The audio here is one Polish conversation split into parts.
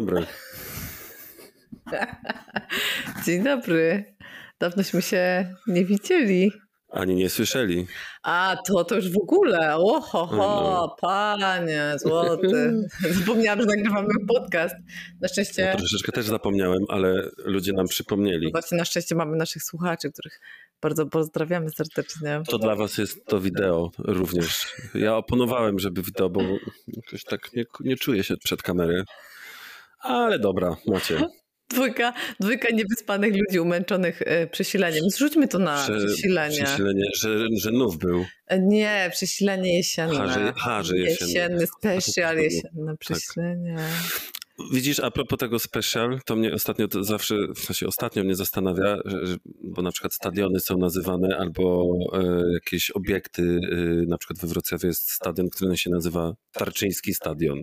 dobry. Dzień dobry. Dawnośmy się nie widzieli. Ani nie słyszeli. A, to to już w ogóle. Oho, ho, No. panie złoty. Zapomniałam, że nagrywamy podcast. Na szczęście, Ja troszeczkę też zapomniałem, ale ludzie nam przypomnieli. właśnie na szczęście mamy naszych słuchaczy, których bardzo pozdrawiamy serdecznie. To dla was jest to wideo również. Ja oponowałem, żeby wideo, bo jakoś tak nie, nie czuję się przed kamery. Ale dobra, macie. Dwójka, dwójka niewyspanych ludzi umęczonych e, przesileniem. Zrzućmy to na Prze- przesilenie. Przesilenie, że, że nów był. E, Nie, przesilenie jesienne. Ha, że- ha, że jesienne. Jesienny special, Tak. jesienne przesilenie. Widzisz, a propos tego special, to mnie ostatnio to zawsze, w sensie ostatnio mnie zastanawia, że, bo na przykład stadiony są nazywane albo e, jakieś obiekty, e, na przykład we Wrocławiu jest stadion, który się nazywa Tarczyński Stadion.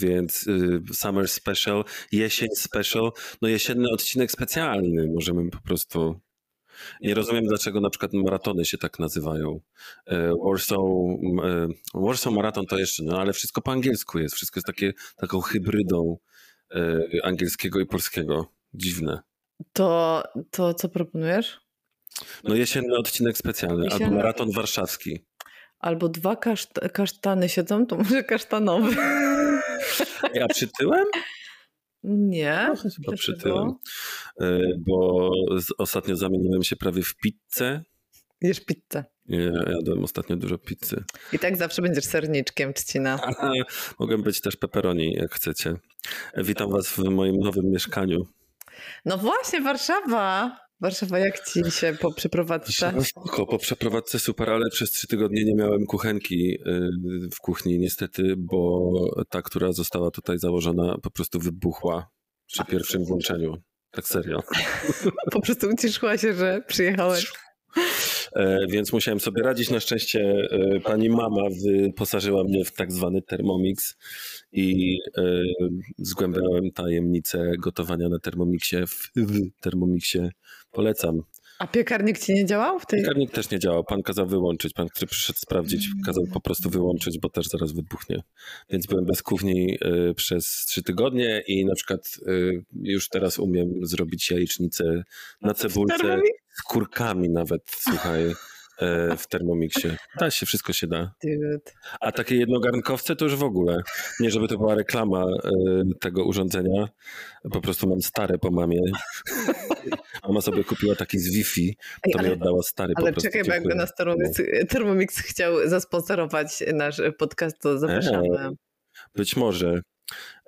Więc e, Summer Special, jesień Special, no jesienny odcinek specjalny, możemy po prostu... Nie rozumiem, dlaczego na przykład maratony się tak nazywają. E, Warsaw, e, Warsaw Marathon to jeszcze, no ale wszystko po angielsku jest. Wszystko jest takie, taką hybrydą e, angielskiego i polskiego. Dziwne. To, to co proponujesz? No jesienny odcinek specjalny, Jesienny. albo maraton warszawski. Albo dwa kaszt kasztany siedzą, to może kasztanowy. Ja przytyłem? Nie. Chyba dlaczego? przytyłem. E, Bo ostatnio zamieniłem się prawie w pizzę. Jesz pizzę. Ja jadłem ostatnio dużo pizzy. I tak zawsze będziesz serniczkiem, trzcina. Aha, mogę być też pepperoni, jak chcecie. Witam was w moim nowym mieszkaniu. No właśnie, Warszawa. Warszawa, jak ci się po przeprowadzce? No spoko, po przeprowadzce super, ale przez trzy tygodnie nie miałem kuchenki y, w kuchni niestety, bo ta, która została tutaj założona po prostu wybuchła przy pierwszym włączeniu. Tak serio. Po prostu ucieszyła się, że przyjechałeś. E, Więc musiałem sobie radzić. Na szczęście e, pani mama wyposażyła mnie w tak zwany Thermomix i e, zgłębiałem tajemnicę gotowania na Thermomixie. W, w Thermomixie polecam. A piekarnik ci nie działał w tej... Piekarnik też nie działał. Pan kazał wyłączyć. Pan, który przyszedł sprawdzić, kazał po prostu wyłączyć, bo też zaraz wybuchnie. Więc byłem bez kuchni y, przez trzy tygodnie i na przykład y, już teraz umiem zrobić jajecznicę na cebulce z kurkami nawet, słuchaj, y, w Thermomixie. Da się, wszystko się da. A takie jednogarnkowce to już w ogóle. Nie, żeby to była reklama y, tego urządzenia. Po prostu mam stare po mamie. Mama sobie kupiła taki z Wi-Fi, to mi oddała stary po ale prostu. czekaj, bo jakby nas Thermomix, Thermomix chciał zasponsorować nasz podcast, to zapraszamy. Być może.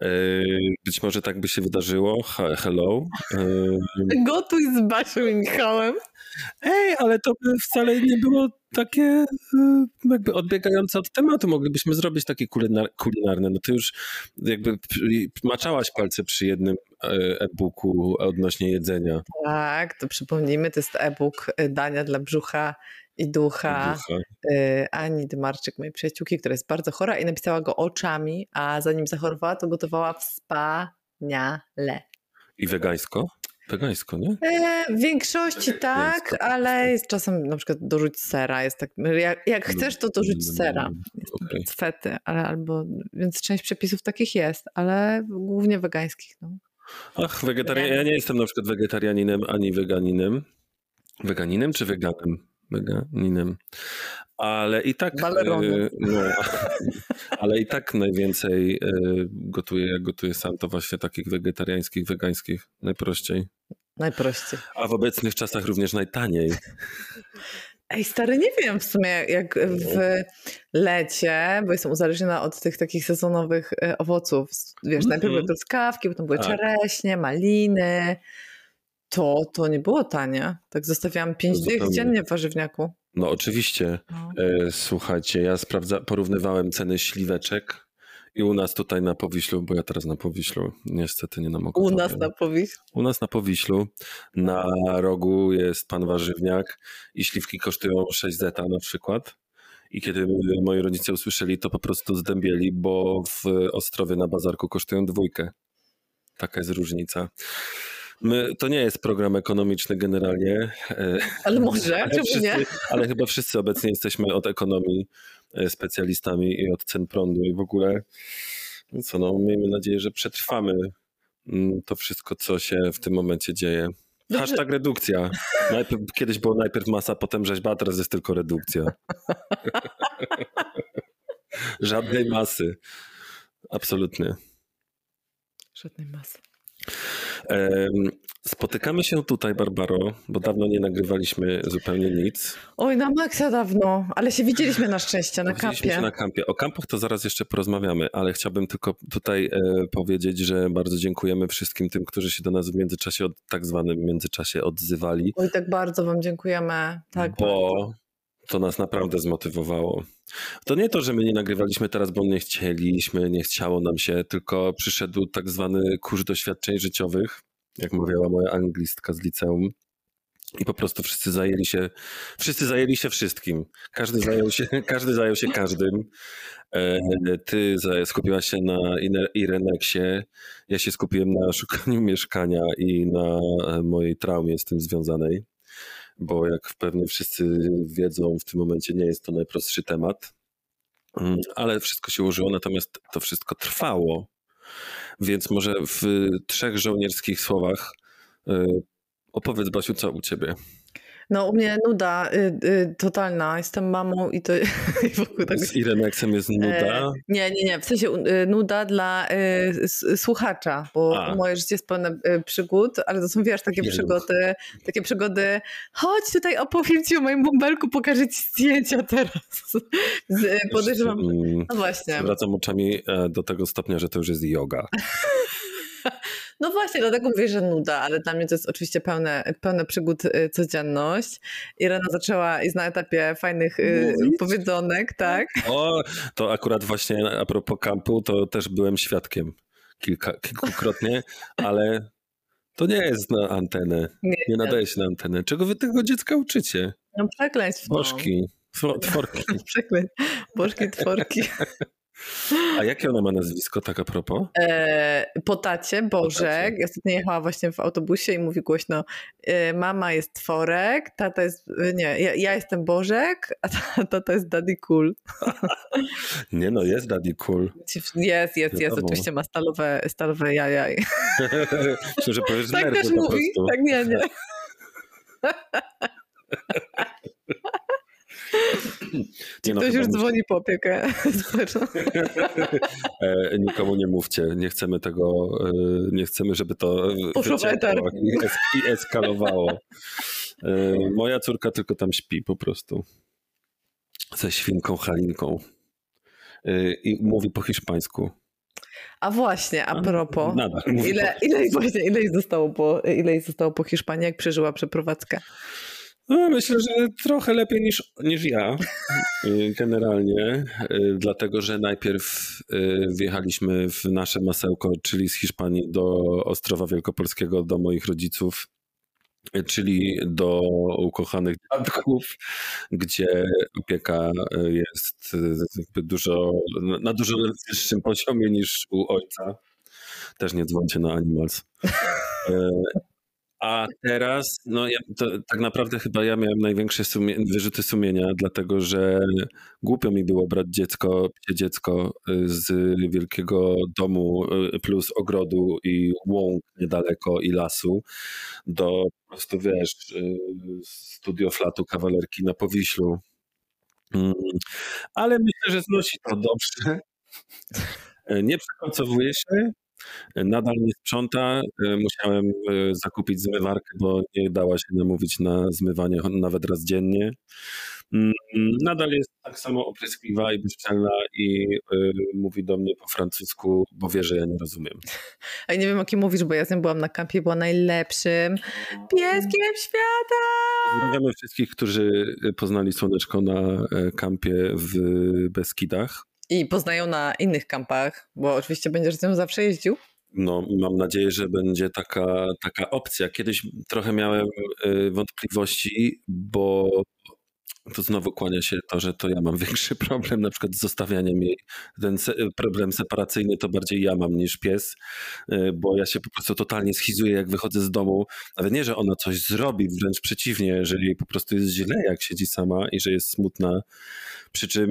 E, Być może tak by się wydarzyło. Hello. E, Gotuj z Basią i Michałem. Ej, ale to by wcale nie było takie e, jakby odbiegające od tematu. Moglibyśmy zrobić takie kulinar- kulinarne. No ty już jakby maczałaś palce przy jednym e-booku odnośnie jedzenia. Tak, to przypomnijmy, to jest e-book Dania dla brzucha i ducha Ducha. y, Ani Dymarczyk, mojej przyjaciółki, która jest bardzo chora i napisała go oczami, a zanim zachorowała, to gotowała wspaniale. I wegańsko? Wegańsko, nie? E, w większości tak, Mięsko. ale jest czasem na przykład dorzuć sera. Jest tak, jak, jak chcesz, to dorzuć sera. Jest Okej. Cwety, ale albo, więc część przepisów takich jest, ale głównie wegańskich. No. Ach, wegetarian... ja nie jestem na przykład wegetarianinem ani weganinem. Weganinem czy weganem? Weganinem. Ale i tak. Baleronem. e, no, ale i tak najwięcej e, gotuję, jak gotuję sam, to właśnie takich wegetariańskich, wegańskich najprościej. Najprościej. A w obecnych czasach również najtaniej. Ej, stary, nie wiem w sumie jak w lecie, bo jestem uzależniona od tych takich sezonowych e, owoców. Wiesz, najpierw były Mhm. truskawki, potem były Tak. czereśnie, maliny. To, to nie było tanie. Tak zostawiałam pięć dych Zupełnie. dziennie w warzywniaku. No oczywiście. No. E, słuchajcie, ja sprawdza, porównywałem ceny śliweczek i u nas tutaj na Powiślu, bo ja teraz na Powiślu, niestety nie na U nas na powieść. U nas na Powiślu na rogu jest pan warzywniak i śliwki kosztują 6 zeta na przykład. I kiedy moi rodzice usłyszeli, to po prostu zdębieli, bo w Ostrowie na bazarku kosztują dwójkę. Taka jest różnica. My, to nie jest program ekonomiczny generalnie. e, Ale może, ale, czemu wszyscy, nie? ale chyba wszyscy obecnie jesteśmy od ekonomii e, specjalistami i od cen prądu i w ogóle co, no miejmy nadzieję, że przetrwamy mm, to wszystko, co się w tym momencie dzieje. Hashtag redukcja. Najpierw, kiedyś było najpierw masa, potem rzeźba, a teraz jest tylko redukcja. Żadnej masy. Absolutnie. Żadnej masy. Spotykamy się tutaj, Barbaro, bo dawno nie nagrywaliśmy zupełnie nic. Oj, na maksa dawno, ale się widzieliśmy na szczęście na widzieliśmy kampie. Się na kampie. O kampach to zaraz jeszcze porozmawiamy, ale chciałbym tylko tutaj e, powiedzieć, że bardzo dziękujemy wszystkim tym, którzy się do nas w międzyczasie, od, tak zwanym międzyczasie odzywali. Oj, tak bardzo wam dziękujemy. Tak bo bardzo. To nas naprawdę zmotywowało. To nie to, że my nie nagrywaliśmy teraz, bo nie chcieliśmy, nie chciało nam się, tylko przyszedł tak zwany kurs doświadczeń życiowych, jak mówiła moja anglistka z liceum. I po prostu wszyscy zajęli się, wszyscy zajęli się wszystkim. Każdy zajął się, każdy zajął się każdym. E, ty skupiłaś się na Ireneksie, ja się skupiłem na szukaniu mieszkania i na mojej traumie z tym związanej bo jak pewnie wszyscy wiedzą, w tym momencie nie jest to najprostszy temat, mm, ale wszystko się użyło, natomiast to wszystko trwało. Więc może w trzech żołnierskich słowach y, opowiedz, Basiu, co u ciebie? No u mnie nuda y, y, totalna. Jestem mamą i to... I wokół tego... Z Ireneksem jest nuda? E, nie, nie, nie. W sensie y, nuda dla y, słuchacza, bo A. moje życie jest pełne y, przygód, ale to są, wiesz, takie przygody, takie przygody chodź tutaj opowiem ci o moim bąbelku, pokażę ci zdjęcia teraz. Z, podejrzewam... Mm, no właśnie. Zwracam oczami e, do tego stopnia, że to już jest yoga. No właśnie, dlatego mówię, że nuda, ale dla mnie to jest oczywiście pełne, pełne przygód y, codzienność. Irena zaczęła, jest na etapie fajnych y, Mówić? powiedzonek, tak? O, to akurat właśnie a propos kampu, to też byłem świadkiem kilka, kilkukrotnie, ale to nie jest na antenę. Nie, nie nadaje się na antenę. Czego wy tego dziecka uczycie? No przekleństwo. Bożki. Tworki. Przekleństwo. Bożki, tworki. A jakie ona ma nazwisko, tak a propos? E, po tacie, Bożek. Ja ostatnio jechała właśnie w autobusie i mówi głośno, e, mama jest Tworek, tata jest, e, nie, ja, ja jestem Bożek, a tata jest Daddy Cool. nie no, jest Daddy Cool. Jest, jest, jest. Oczywiście ma stalowe, stalowe jaja. Myślę, że powiesz tak też mówi. Tak, nie, nie. Nie no, Ktoś już dzwoni po opiekę e, Nikomu nie mówcie, nie chcemy tego, e, nie chcemy, żeby to Poszło i, es i eskalowało. E, moja córka tylko tam śpi po prostu. Ze świnką Halinką. I mówi po hiszpańsku. A właśnie, a propos, Nadal, ile, ile, właśnie, ile, jej zostało po, ile jej zostało po Hiszpanii, jak przeżyła przeprowadzkę? No, myślę, że trochę lepiej niż, niż ja, y, generalnie, y, dlatego że najpierw y, wjechaliśmy w nasze masełko, czyli z Hiszpanii do Ostrowa Wielkopolskiego, do moich rodziców, czyli do ukochanych dziadków, gdzie opieka jest dużo, na dużo wyższym poziomie niż u ojca. Też nie dzwońcie na Animals. A teraz, no ja, to, tak naprawdę chyba ja miałem największe sumie, wyrzuty sumienia, dlatego że głupio mi było brać dziecko, dziecko y, z wielkiego domu y, plus ogrodu i łąk niedaleko i lasu do po prostu, wiesz, y, studio flatu kawalerki na Powiślu. Mm, ale myślę, że znosi to dobrze. Nie przekoncowuje się, Nadal nie sprząta. E, musiałem e, zakupić zmywarkę, bo nie dała się namówić na zmywanie nawet raz dziennie. Mm, nadal jest tak samo opryskliwa i bezczelna i y, mówi do mnie po francusku, bo wie, że ja nie rozumiem. A nie wiem, o kim mówisz, bo ja z nią byłam na kampie, była najlepszym pieskiem świata. Pozdrawiamy wszystkich, którzy poznali słoneczko na kampie w Beskidach. I poznają na innych kampach, bo oczywiście będziesz z nią zawsze jeździł. No, mam nadzieję, że będzie taka, taka opcja. Kiedyś trochę miałem y, wątpliwości, bo to znowu kłania się to, że to ja mam większy problem na przykład z zostawianiem jej. Ten problem separacyjny to bardziej ja mam niż pies, y, bo ja się po prostu totalnie schizuję, jak wychodzę z domu. Nawet nie, że ona coś zrobi, wręcz przeciwnie, że jej po prostu jest źle, jak siedzi sama i że jest smutna. Przy czym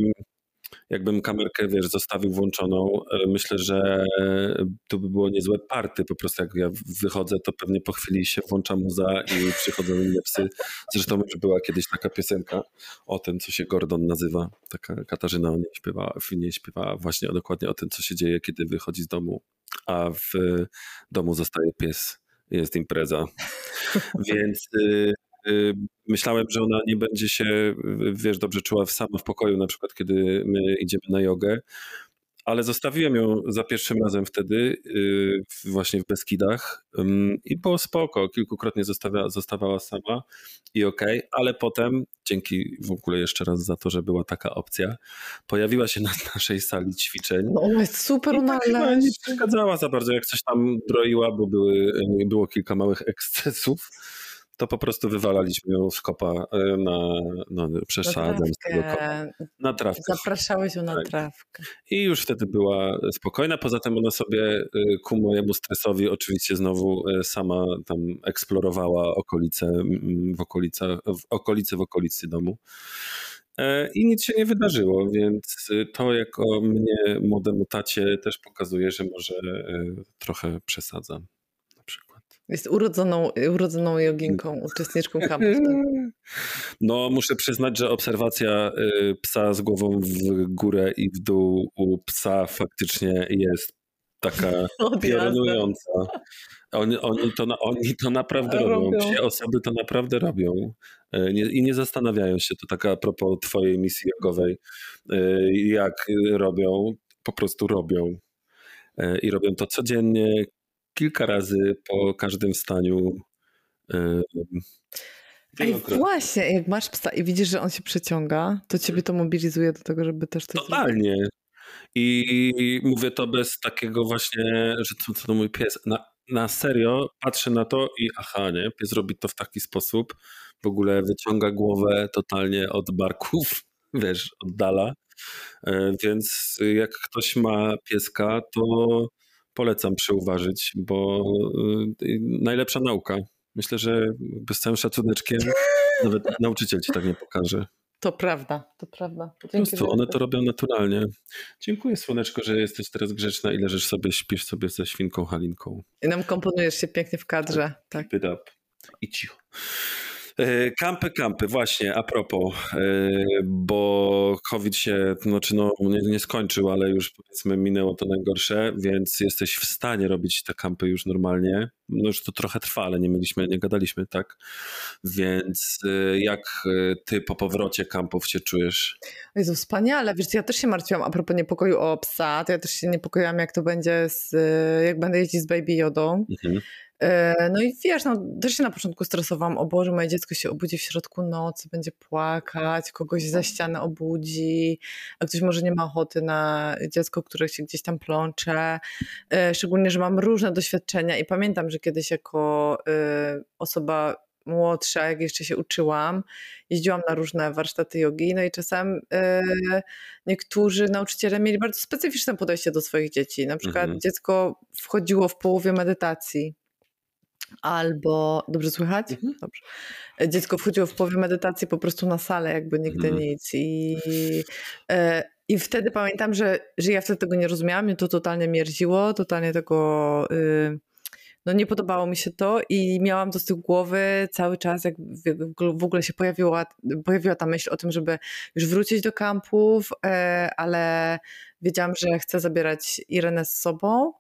jakbym kamerkę, wiesz, zostawił włączoną, e, myślę, że to by było niezłe party. Po prostu jak ja wychodzę, to pewnie po chwili się włącza muza i przychodzą inne psy. Zresztą już była kiedyś taka piosenka o tym, co się Gordon nazywa. Taka Katarzyna o niej śpiewa, w niej śpiewa właśnie dokładnie o tym, co się dzieje, kiedy wychodzi z domu, a w domu zostaje pies. Jest impreza. Więc y, myślałem, że ona nie będzie się, wiesz, dobrze czuła sama w pokoju, na przykład kiedy my idziemy na jogę, ale zostawiłem ją za pierwszym razem wtedy y, właśnie w Beskidach i było spoko, kilkukrotnie zostawia, zostawała sama i okej, okay, ale potem, dzięki w ogóle jeszcze raz za to, że była taka opcja, pojawiła się na naszej sali ćwiczeń. No ona jest super tak nie przeszkadzała za bardzo, jak coś tam broiła, bo były, było kilka małych ekscesów to po prostu wywalaliśmy ją z kopa e, na, no, przesadzam z tego kopa. Na trawkę. Zapraszałeś ją na tak. trawkę. I już wtedy była spokojna, poza tym ona sobie e, ku mojemu stresowi oczywiście znowu e, sama tam eksplorowała okolice w, okolice, w okolicy w okolicy domu. I nic się nie wydarzyło, więc to jako mnie młodemu tacie też pokazuje, że może trochę przesadzam. Jest urodzoną, urodzoną joginką, uczestniczką kampu. No, muszę przyznać, że obserwacja y, psa z głową w górę i w dół u psa faktycznie jest taka piorunująca. Oni, oni, to, oni to naprawdę robią. robią. Psie osoby to naprawdę robią. Y, nie, I nie zastanawiają się, to taka a propos twojej misji jogowej, y, jak robią, po prostu robią. I robią to codziennie, kilka razy po każdym wstaniu. Ej, właśnie, jak masz psa i widzisz, że on się przeciąga, to ciebie to mobilizuje do tego, żeby też to Totalnie. Zrobić. I mówię to bez takiego właśnie, że to, to mój pies. Na, na serio patrzę na to i aha, nie, pies robi to w taki sposób, w ogóle wyciąga głowę totalnie od barków, wiesz, oddala. E, więc jak ktoś ma pieska, to polecam przeuważyć, bo y, najlepsza nauka. Myślę, że z całym szacuneczkiem nawet nauczyciel ci tak nie pokaże. To prawda, to prawda. Po prostu one to robią naturalnie. Dziękuję Słoneczko, że jesteś teraz grzeczna i leżysz sobie, śpisz sobie ze świnką Halinką. I nam komponujesz się pięknie w kadrze. Tak. tak. up. I cicho. E, kampy, kampy, właśnie, a propos, e, bo COVID się, znaczy no, nie, nie skończył, ale już powiedzmy minęło to najgorsze, więc jesteś w stanie robić te kampy już normalnie. No już to trochę trwa, ale nie mieliśmy, nie gadaliśmy, tak? Więc e, jak ty po powrocie kampów się czujesz? Jezu, wspaniale. Wiesz, ja też się martwiłam a propos niepokoju o psa, to ja też się niepokoiłam, jak to będzie, z, jak będę jeździć z Baby Jodą. Mhm. E, no i wiesz, no, też się na początku stresowałam, o Boże, moje dziecko się obudzi w środku nocy, będzie płakać, kogoś ze ściany obudzi, a ktoś może nie ma ochoty na dziecko, które się gdzieś tam plącze. E, szczególnie, że mam różne doświadczenia i pamiętam, że kiedyś jako e, osoba młodsza, jak jeszcze się uczyłam, jeździłam na różne warsztaty jogi, no i czasem niektórzy nauczyciele mieli bardzo specyficzne podejście do swoich dzieci. Na przykład mhm. dziecko wchodziło w połowie medytacji albo dobrze słychać? Mhm. Dobrze. Dziecko wchodziło w połowie medytacji po prostu na salę, jakby nigdy mhm. nic. I, e, I wtedy pamiętam, że, że ja wtedy tego nie rozumiałam, mnie to totalnie mierziło, totalnie tego. Y, no nie podobało mi się to i miałam to z tyłu głowy cały czas, jak w ogóle się pojawiła, pojawiła ta myśl o tym, żeby już wrócić do kampów, e, ale wiedziałam, że chcę zabierać Irenę z sobą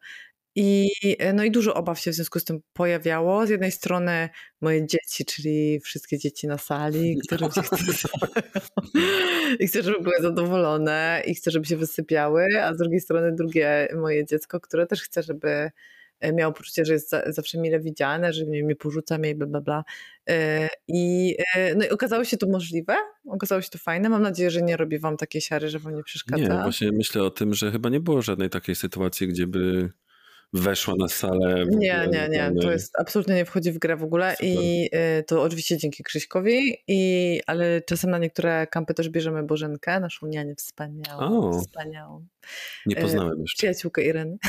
i, e, no i dużo obaw się w związku z tym pojawiało. Z jednej strony moje dzieci, czyli wszystkie dzieci na sali, które chcę, i chcę, żeby były zadowolone i chcę, żeby się wysypiały, a z drugiej strony drugie moje dziecko, które też chce, żeby e, miało poczucie, że jest zawsze mile widziane, że mnie, mnie porzuca mnie i bla, bla, bla. E, I, no i okazało się to możliwe, okazało się to fajne. Mam nadzieję, że nie robi wam takiej siary, że wam nie przeszkadza. Nie, właśnie myślę o tym, że chyba nie było żadnej takiej sytuacji, gdzie by weszła na salę. Nie, nie, nie. To jest absolutnie nie wchodzi w grę w ogóle Super. i y, to oczywiście dzięki Krzyśkowi, i, ale czasem na niektóre kampy też bierzemy Bożenkę, naszą nianię wspaniałą. O, wspaniałą. Nie poznałem y, jeszcze. Przyjaciółkę Ireny.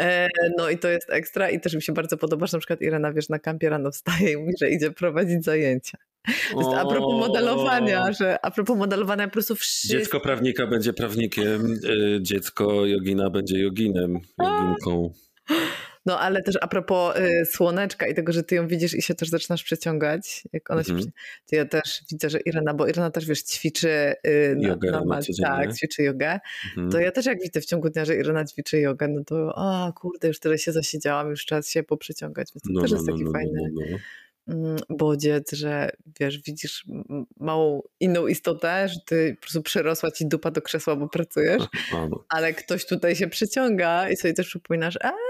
E, no i to jest ekstra i też mi się bardzo podoba, że na przykład Irena, wiesz, na kampie rano wstaje i mówi, że idzie prowadzić zajęcia. Jest a propos modelowania, że a propos modelowania po prostu wszystko... Dziecko prawnika będzie prawnikiem, e, dziecko jogina będzie joginem, joginką. No ale też a propos y, słoneczka i tego, że ty ją widzisz i się też zaczynasz przeciągać, jak ona mhm. się to ja też widzę, że Irena, bo Irena też wiesz, ćwiczy y, na, jogę na, na tak, ćwiczy jogę. Mhm. To ja też jak widzę w ciągu dnia, że Irena ćwiczy jogę, no to o kurde, już tyle się zasiedziałam, już czas się poprzeciągać, więc to no, też no, jest taki no, no fajny no, no, mm, bodziec, że wiesz, widzisz małą inną istotę, że ty po prostu przerosła ci dupa do krzesła, bo pracujesz, ale ktoś tutaj się przyciąga i sobie też przypominasz, eee, a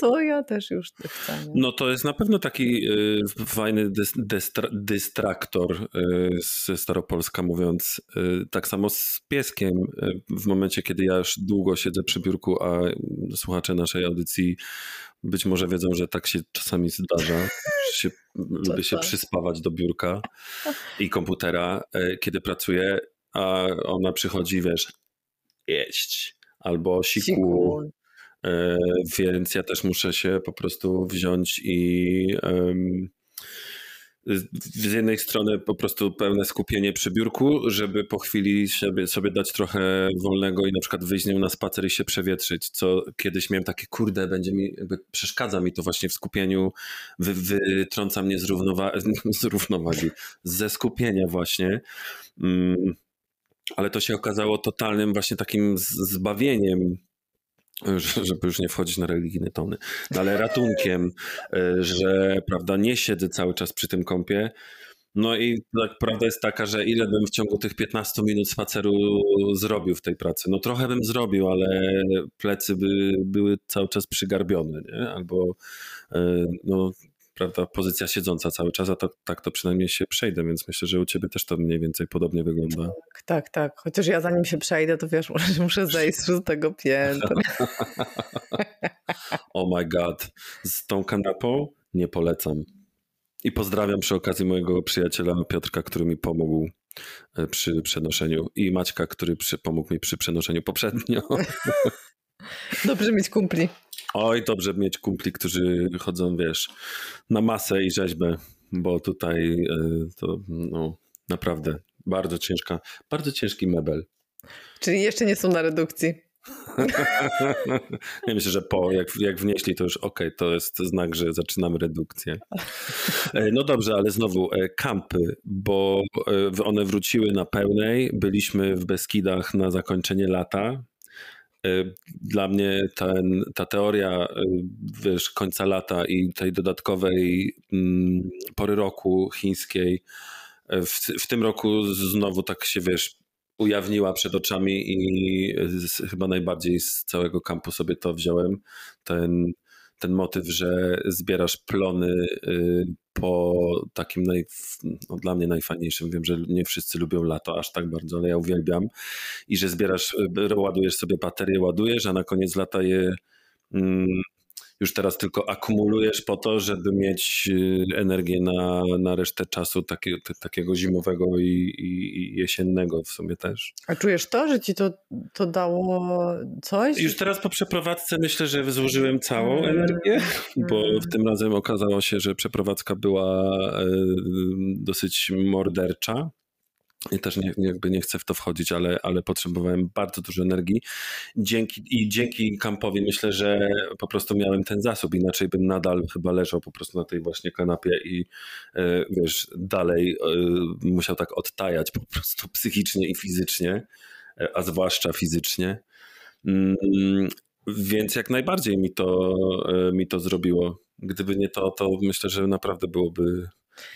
to ja też już chcę. Nie? No to jest na pewno taki y, fajny dystra dystraktor y, z Staropolska mówiąc. Y, tak samo z pieskiem. Y, w momencie, kiedy ja już długo siedzę przy biurku, a słuchacze naszej audycji być może wiedzą, że tak się czasami zdarza, się, lubię się przyspawać do biurka i komputera, y, kiedy pracuję, a ona przychodzi, wiesz, jeść albo siku, siku. E, więc ja też muszę się po prostu wziąć i z jednej strony po prostu pełne skupienie przy biurku, żeby po chwili sobie, sobie dać trochę wolnego i na przykład wyjść z nią na spacer i się przewietrzyć, co kiedyś miałem takie, kurde, będzie mi, przeszkadza mi to właśnie w skupieniu, wy, wytrąca mnie z, równowa z równowagi, ze skupienia właśnie. Mm, ale to się okazało totalnym właśnie takim zbawieniem żeby już nie wchodzić na religijne tony, no ale ratunkiem, e, że prawda, nie siedzę cały czas przy tym kąpie. No i tak, prawda jest taka, że ile bym w ciągu tych 15 minut spaceru zrobił w tej pracy? No trochę bym zrobił, ale plecy by były cały czas przygarbione, nie? albo e, no, prawda, pozycja siedząca cały czas, a to, tak to przynajmniej się przejdę, więc myślę, że u ciebie też to mniej więcej podobnie wygląda. Tak, tak, tak. Chociaż ja zanim się przejdę, to wiesz, może muszę zejść z tego piętra. oh my god. Z tą kanapą nie polecam. I pozdrawiam przy okazji mojego przyjaciela Piotrka, który mi pomógł e, przy przenoszeniu i Maćka, który przy, pomógł mi przy przenoszeniu poprzednio. Dobrze mieć kumpli. Oj, dobrze mieć kumpli, którzy chodzą, wiesz, na masę i rzeźbę, bo tutaj e, to no, naprawdę bardzo ciężka, bardzo ciężki mebel. Czyli jeszcze nie są na redukcji. ja myślę, że po, jak, jak wnieśli, to już ok, to jest znak, że zaczynamy redukcję. E, no dobrze, ale znowu e, kampy, bo one wróciły na pełnej. Byliśmy w Beskidach na zakończenie lata. Y, dla mnie ten, ta teoria y, wiesz, końca lata i tej dodatkowej mm, pory roku chińskiej y, w, w tym roku znowu tak się wiesz, ujawniła przed oczami i chyba najbardziej z całego kampu sobie to wziąłem. Ten ten motyw, że zbierasz plony po takim naj, no dla mnie najfajniejszym, wiem, że nie wszyscy lubią lato aż tak bardzo, ale ja uwielbiam. I że zbierasz, ładujesz sobie baterie, ładujesz, a na koniec lata je mm, już teraz tylko akumulujesz po to, żeby mieć y, energię na, na resztę czasu takie, takiego zimowego i, i, jesiennego w sumie też. A czujesz to, że ci to, to dało coś? Już teraz po przeprowadzce myślę, że zużyłem całą mm. energię, bo mm. w tym razem okazało się, że przeprowadzka była y, dosyć mordercza. I też nie, jakby nie chcę w to wchodzić, ale, ale potrzebowałem bardzo dużo energii. Dzięki, I dzięki kampowi myślę, że po prostu miałem ten zasób, inaczej bym nadal chyba leżał po prostu na tej właśnie kanapie i e, wiesz, dalej e, musiał tak odtajać po prostu psychicznie i fizycznie, e, a zwłaszcza fizycznie. Mm, więc jak najbardziej mi to, mi to zrobiło. Gdyby nie to, to myślę, że naprawdę byłoby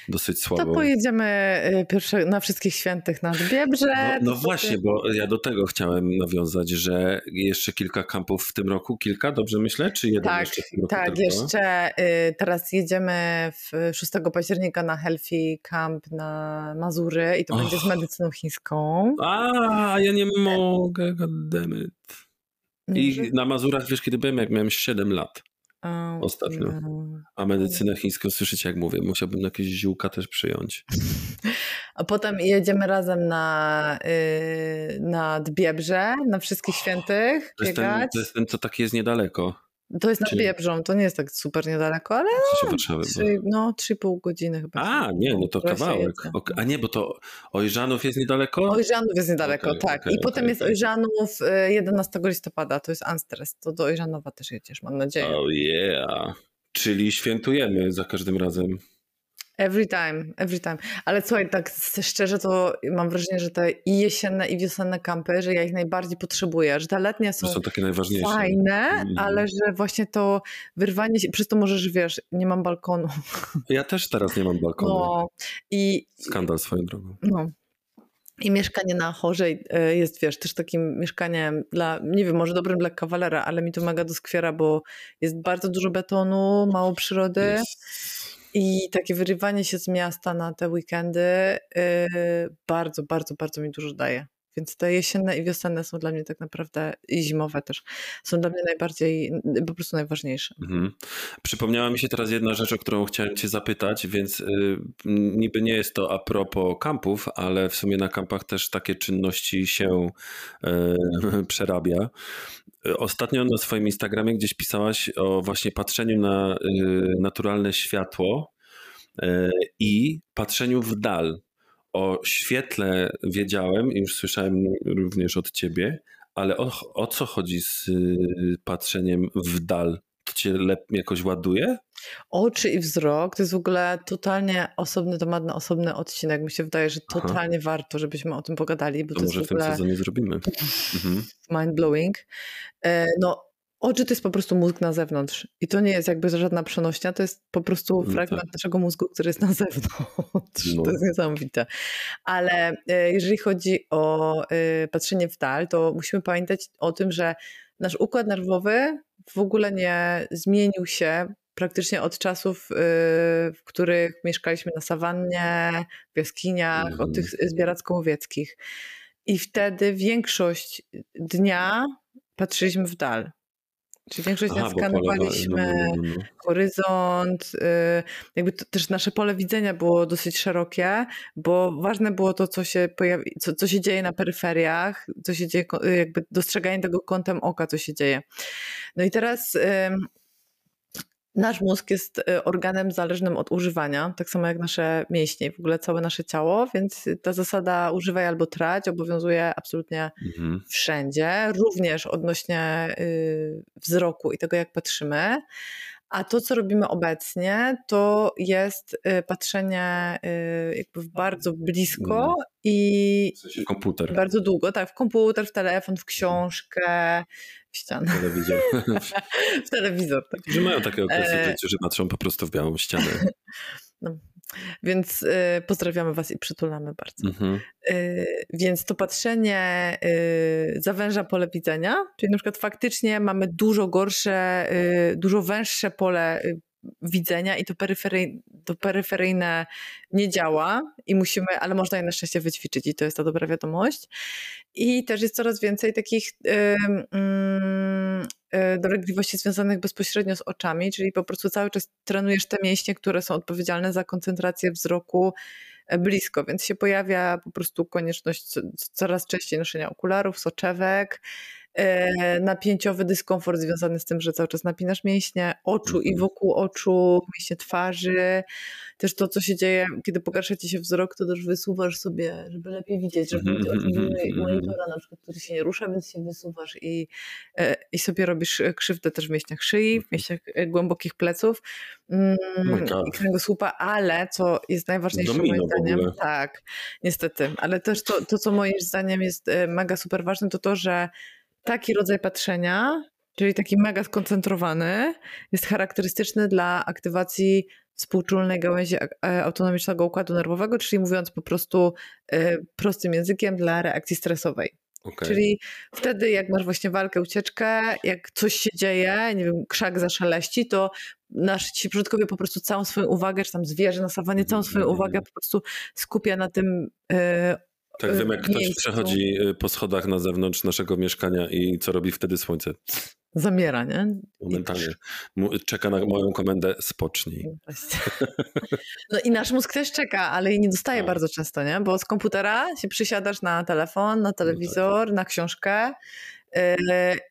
dosyć słabo. To pojedziemy y, pierwsze, na wszystkich świętych na Biebrze. No, no właśnie, bo ja do tego chciałem nawiązać, że jeszcze kilka kampów w tym roku, kilka, dobrze myślę? Czy jeden tak, jeszcze Tak, tylko? jeszcze y, teraz jedziemy w 6 października na Healthy Camp na Mazury i to oh. będzie z medycyną chińską. A, ja nie mogę, goddammit. I na Mazurach, wiesz, kiedy byłem, jak miałem 7 lat. Ostatnio. A medycynę chińską, słyszycie jak mówię, musiałbym jakieś ziółka też przyjąć. A potem jedziemy razem na, yy, na Dbiebrze, na Wszystkich Świętych. To jest, ten, to jest ten, co taki jest niedaleko. To jest nad Czyli... Biebrzą, to nie jest tak super niedaleko, ale no, Warszawy, trzy, no 3,5 godziny chyba. A, nie, no to kawałek. Okay. A nie, bo to Ojżanów jest niedaleko? Ojżanów jest niedaleko, okay, tak. Okay, I potem jest Ojżanów 11 y, listopada, to jest Anstres. To do Ojżanowa też jedziesz, mam nadzieję. Oh yeah. Czyli świętujemy za każdym razem. Every time, every time. Ale słuchaj, tak szczerze to mam wrażenie, że te i jesienne i wiosenne kampy, że ja ich najbardziej potrzebuję, że te letnie są, są takie najważniejsze. fajne, mm. ale że właśnie to wyrwanie się, przez to możesz, wiesz, nie mam balkonu. Ja też teraz nie mam balkonu. No, i, Skandal swoją drogą. No. I mieszkanie na chorzej e, jest, wiesz, też takim mieszkaniem dla, nie wiem, może dobrym dla kawalera, ale mi to mega doskwiera, bo jest bardzo dużo betonu, mało przyrody. Jest i takie wyrywanie się z miasta na te weekendy yy, bardzo, bardzo, bardzo mi dużo daje. Więc te jesienne i wiosenne są dla mnie tak naprawdę i zimowe też są dla mnie najbardziej, po prostu najważniejsze. Mhm. Przypomniała mi się teraz jedna rzecz, o którą chciałem Cię zapytać, więc yy, niby nie jest to a propos kampów, ale w sumie na kampach też takie czynności się yy, przerabia. Ostatnio na swoim Instagramie gdzieś pisałaś o właśnie patrzeniu na y, naturalne światło y, i patrzeniu w dal. O świetle wiedziałem i już słyszałem również od ciebie, ale o, o co chodzi z y, patrzeniem w dal? To cię jakoś ładuje? Oczy i wzrok to jest w ogóle totalnie osobny temat na osobny odcinek. Mi się wydaje, że totalnie Aha. warto, żebyśmy o tym pogadali. Bo to, to może w, w tym sezonie zrobimy. Mhm. Mind blowing. E, no, Oczy to jest po prostu mózg na zewnątrz. I to nie jest jakby żadna przenośnia, to jest po prostu no fragment tak. naszego mózgu, który jest na zewnątrz. No. To jest niesamowite. Ale e, jeżeli chodzi o e, patrzenie w dal, to musimy pamiętać o tym, że nasz układ nerwowy w ogóle nie zmienił się praktycznie od czasów, y, w których mieszkaliśmy na sawannie, w jaskiniach, mm. od tych zbieracko-łowieckich. I wtedy większość dnia patrzyliśmy w dal. Czyli większość dnia skanowaliśmy no, no, no, horyzont, y, jakby też nasze pole widzenia było dosyć szerokie, bo ważne było to, co się, pojawi, co, co się dzieje na peryferiach, co się dzieje, jakby dostrzeganie tego kątem oka, co się dzieje. No i teraz Nasz mózg jest y, organem zależnym od używania, tak samo jak nasze mięśnie i w ogóle całe nasze ciało, więc ta zasada używaj albo trać obowiązuje absolutnie mhm. wszędzie, również odnośnie y, wzroku i tego, jak patrzymy. A to, co robimy obecnie, to jest y, patrzenie jakby bardzo blisko mhm. i w sensie komputer. bardzo długo, tak, w komputer, w telefon, w książkę, w ścianę. Telewizor. w telewizor, tak. Że mają takie okresy e... że patrzą po prostu w białą ścianę. No. Więc y, pozdrawiamy Was i przytulamy bardzo. Mhm. Y, więc to patrzenie y, zawęża pole widzenia, czyli na przykład faktycznie mamy dużo gorsze, y, dużo węższe pole y, widzenia i to, peryfery, to peryferyjne nie działa i musimy, ale można je na szczęście wyćwiczyć i to jest ta dobra wiadomość. I też jest coraz więcej takich yy, yy, dolegliwości związanych bezpośrednio z oczami, czyli po prostu cały czas trenujesz te mięśnie, które są odpowiedzialne za koncentrację wzroku e, blisko, więc się pojawia po prostu konieczność coraz częściej noszenia okularów, soczewek, napięciowy dyskomfort związany z tym, że cały czas napinasz mięśnie oczu i mhm. wokół oczu, mięśnie twarzy. Też to, co się dzieje, kiedy pogarsza ci się wzrok, to też wysuwasz sobie, żeby lepiej widzieć, żeby mieć mhm, mhm, monitora na przykład, który się nie rusza, więc się wysuwasz i, e, i sobie robisz krzywdę też w mięśniach szyi, w mięśniach e, głębokich pleców. Mm, i kręgosłupa, ale co jest najważniejsze moim zdaniem, tak, niestety, ale też to, to, co moim zdaniem jest mega super ważne, to to, że taki rodzaj patrzenia, czyli taki mega skoncentrowany, jest charakterystyczny dla aktywacji współczulnej gałęzi e, autonomicznego układu nerwowego, czyli mówiąc po prostu e, prostym językiem dla reakcji stresowej. Okay. Czyli wtedy, jak masz właśnie walkę, ucieczkę, jak coś się dzieje, nie wiem, krzak zaszaleści, to nasz ci przodkowie po prostu całą swoją uwagę, czy tam zwierzę na sawanie, całą swoją mm. uwagę po prostu skupia na tym e, tak, wiem jak ktoś przechodzi y, po schodach na zewnątrz naszego mieszkania i co robi wtedy słońce. zamiera, nie? Momentalnie. Czeka na moją komendę spocznij. No, no i nasz mózg też czeka, ale nie dostaje no. bardzo często, nie? Bo z komputera się przysiadasz na telefon, na telewizor, no tak. na książkę y,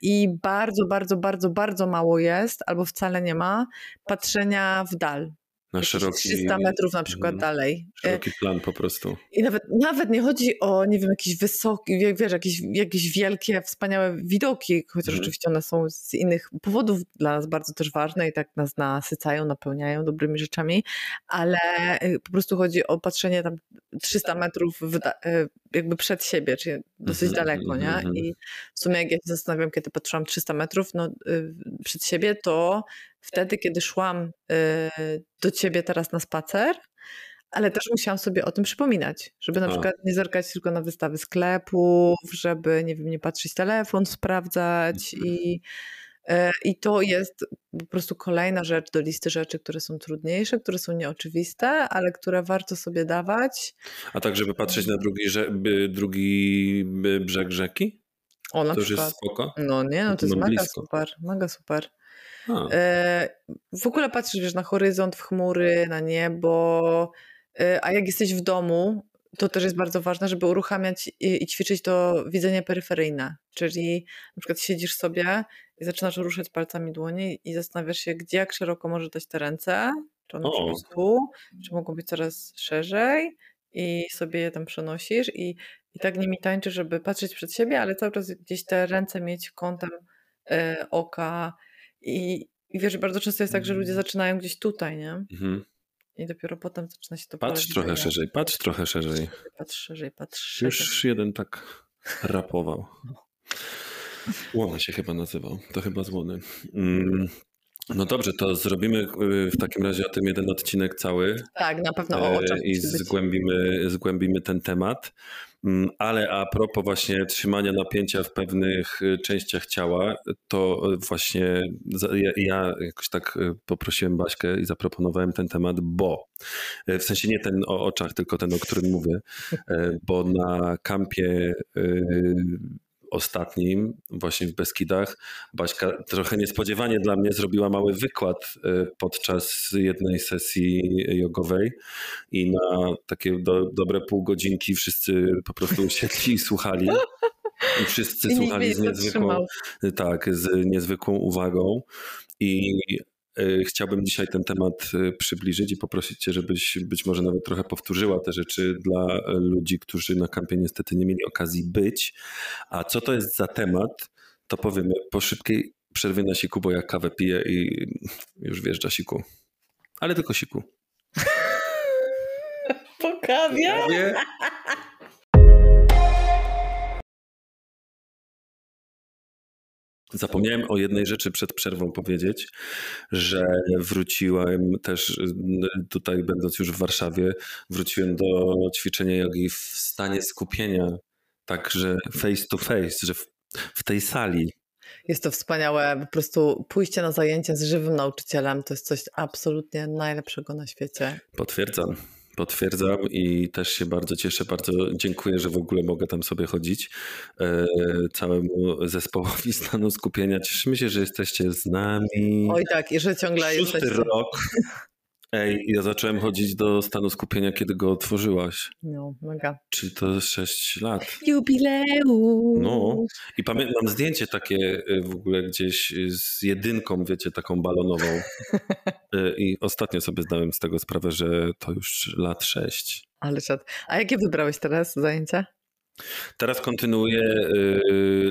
i bardzo, bardzo, bardzo, bardzo mało jest, albo wcale nie ma, patrzenia w dal na szeroki... 300 metrów na przykład mm, dalej. Szeroki plan po prostu. I nawet, nawet nie chodzi o, nie wiem, jakieś wysokie, wiesz, jakieś, jakieś wielkie, wspaniałe widoki, chociaż mm. oczywiście one są z innych powodów dla nas bardzo też ważne i tak nas nasycają, napełniają dobrymi rzeczami, ale y, po prostu chodzi o patrzenie tam 300 metrów w, y, jakby przed siebie, czyli dosyć mm -hmm, daleko, nie? -hmm. I w sumie jak ja się zastanawiam, kiedy patrzyłam 300 metrów no, y, przed siebie, to wtedy, kiedy szłam y, do ciebie teraz na spacer, ale też musiałam sobie o tym przypominać, żeby na A. przykład nie zerkać tylko na wystawy sklepów, żeby, nie wiem, nie patrzeć telefon, sprawdzać mhm. i y, i to jest po prostu kolejna rzecz do listy rzeczy, które są trudniejsze, które są nieoczywiste, ale które warto sobie dawać. A tak, żeby patrzeć na drugi, drugi brzeg rzeki? O, na to przykład. jest spoko? No nie, no to, to jest mega blisko. super, mega super. E, w ogóle patrzysz wiesz, na horyzont, w chmury, na niebo, e, a jak jesteś w domu, to też jest bardzo ważne, żeby uruchamiać i, i, ćwiczyć to widzenie peryferyjne. Czyli na przykład siedzisz sobie i zaczynasz ruszać palcami dłoni i zastanawiasz się, gdzie jak szeroko może dać te ręce, czy one po prostu, czy mogą być coraz szerzej i sobie je tam przenosisz i, i tak nimi tańczysz, żeby patrzeć przed siebie, ale cały czas gdzieś te ręce mieć kątem y, oka, i, I wiesz, bardzo często jest tak, że ludzie mm. zaczynają gdzieś tutaj, nie? Mhm. I dopiero potem zaczyna się to Patrz trochę szerzej, patrz trochę szerzej. Patrz szerzej, patrz szerzej. Już jeden tak rapował. Łony się chyba nazywał. To chyba złony. Mm. No dobrze, to zrobimy y, w takim razie o tym jeden odcinek cały. Tak, na pewno o oczach. I zgłębimy, zgłębimy ten temat. Mm, ale a propos właśnie trzymania napięcia w pewnych y, częściach ciała, to właśnie ja jakoś tak y, poprosiłem Baśkę i zaproponowałem ten temat, bo w sensie nie ten o oczach, tylko ten, o którym mówię, bo na kampie ostatnim, właśnie w Beskidach, Baśka trochę niespodziewanie dla mnie zrobiła mały wykład e, podczas jednej sesji jogowej i na takie do, dobre pół godzinki wszyscy po prostu usiedli i słuchali. I wszyscy I słuchali z niezwykłą, tak, z niezwykłą uwagą. I chciałbym dzisiaj ten temat e, przybliżyć i poprosić Cię, żebyś być może nawet trochę powtórzyła te rzeczy dla ludzi, którzy na kampie niestety nie mieli okazji być. A co to jest za temat, to powiemy po szybkiej przerwie na siku, bo ja kawę piję i już wjeżdża siku. Ale tylko siku. Po kawie? Zapomniałem o jednej rzeczy przed przerwą powiedzieć, że wróciłem też tutaj, będąc już w Warszawie, wróciłem do ćwiczenia jogi w stanie skupienia, także face to face, że w, w tej sali. Jest to wspaniałe, po prostu pójście na zajęcia z żywym nauczycielem to jest coś absolutnie najlepszego na świecie. Potwierdzam. Potwierdzam i też się bardzo cieszę, bardzo dziękuję, że w ogóle mogę tam sobie chodzić. E, całemu zespołowi stanu skupienia. Cieszymy się, że jesteście z nami. Oj tak, i że ciągle Szósty jesteście. rok. Ej, ja zacząłem chodzić do stanu skupienia, kiedy go otworzyłaś. No, mega. Czyli to 6 lat. Jubileusz. No. I pamiętam, zdjęcie takie y, w ogóle gdzieś z jedynką, wiecie, taką balonową. Y, I ostatnio sobie zdałem z tego sprawę, że to już lat 6. Ale czad. A jakie wybrałeś teraz zajęcia? Teraz kontynuuję y,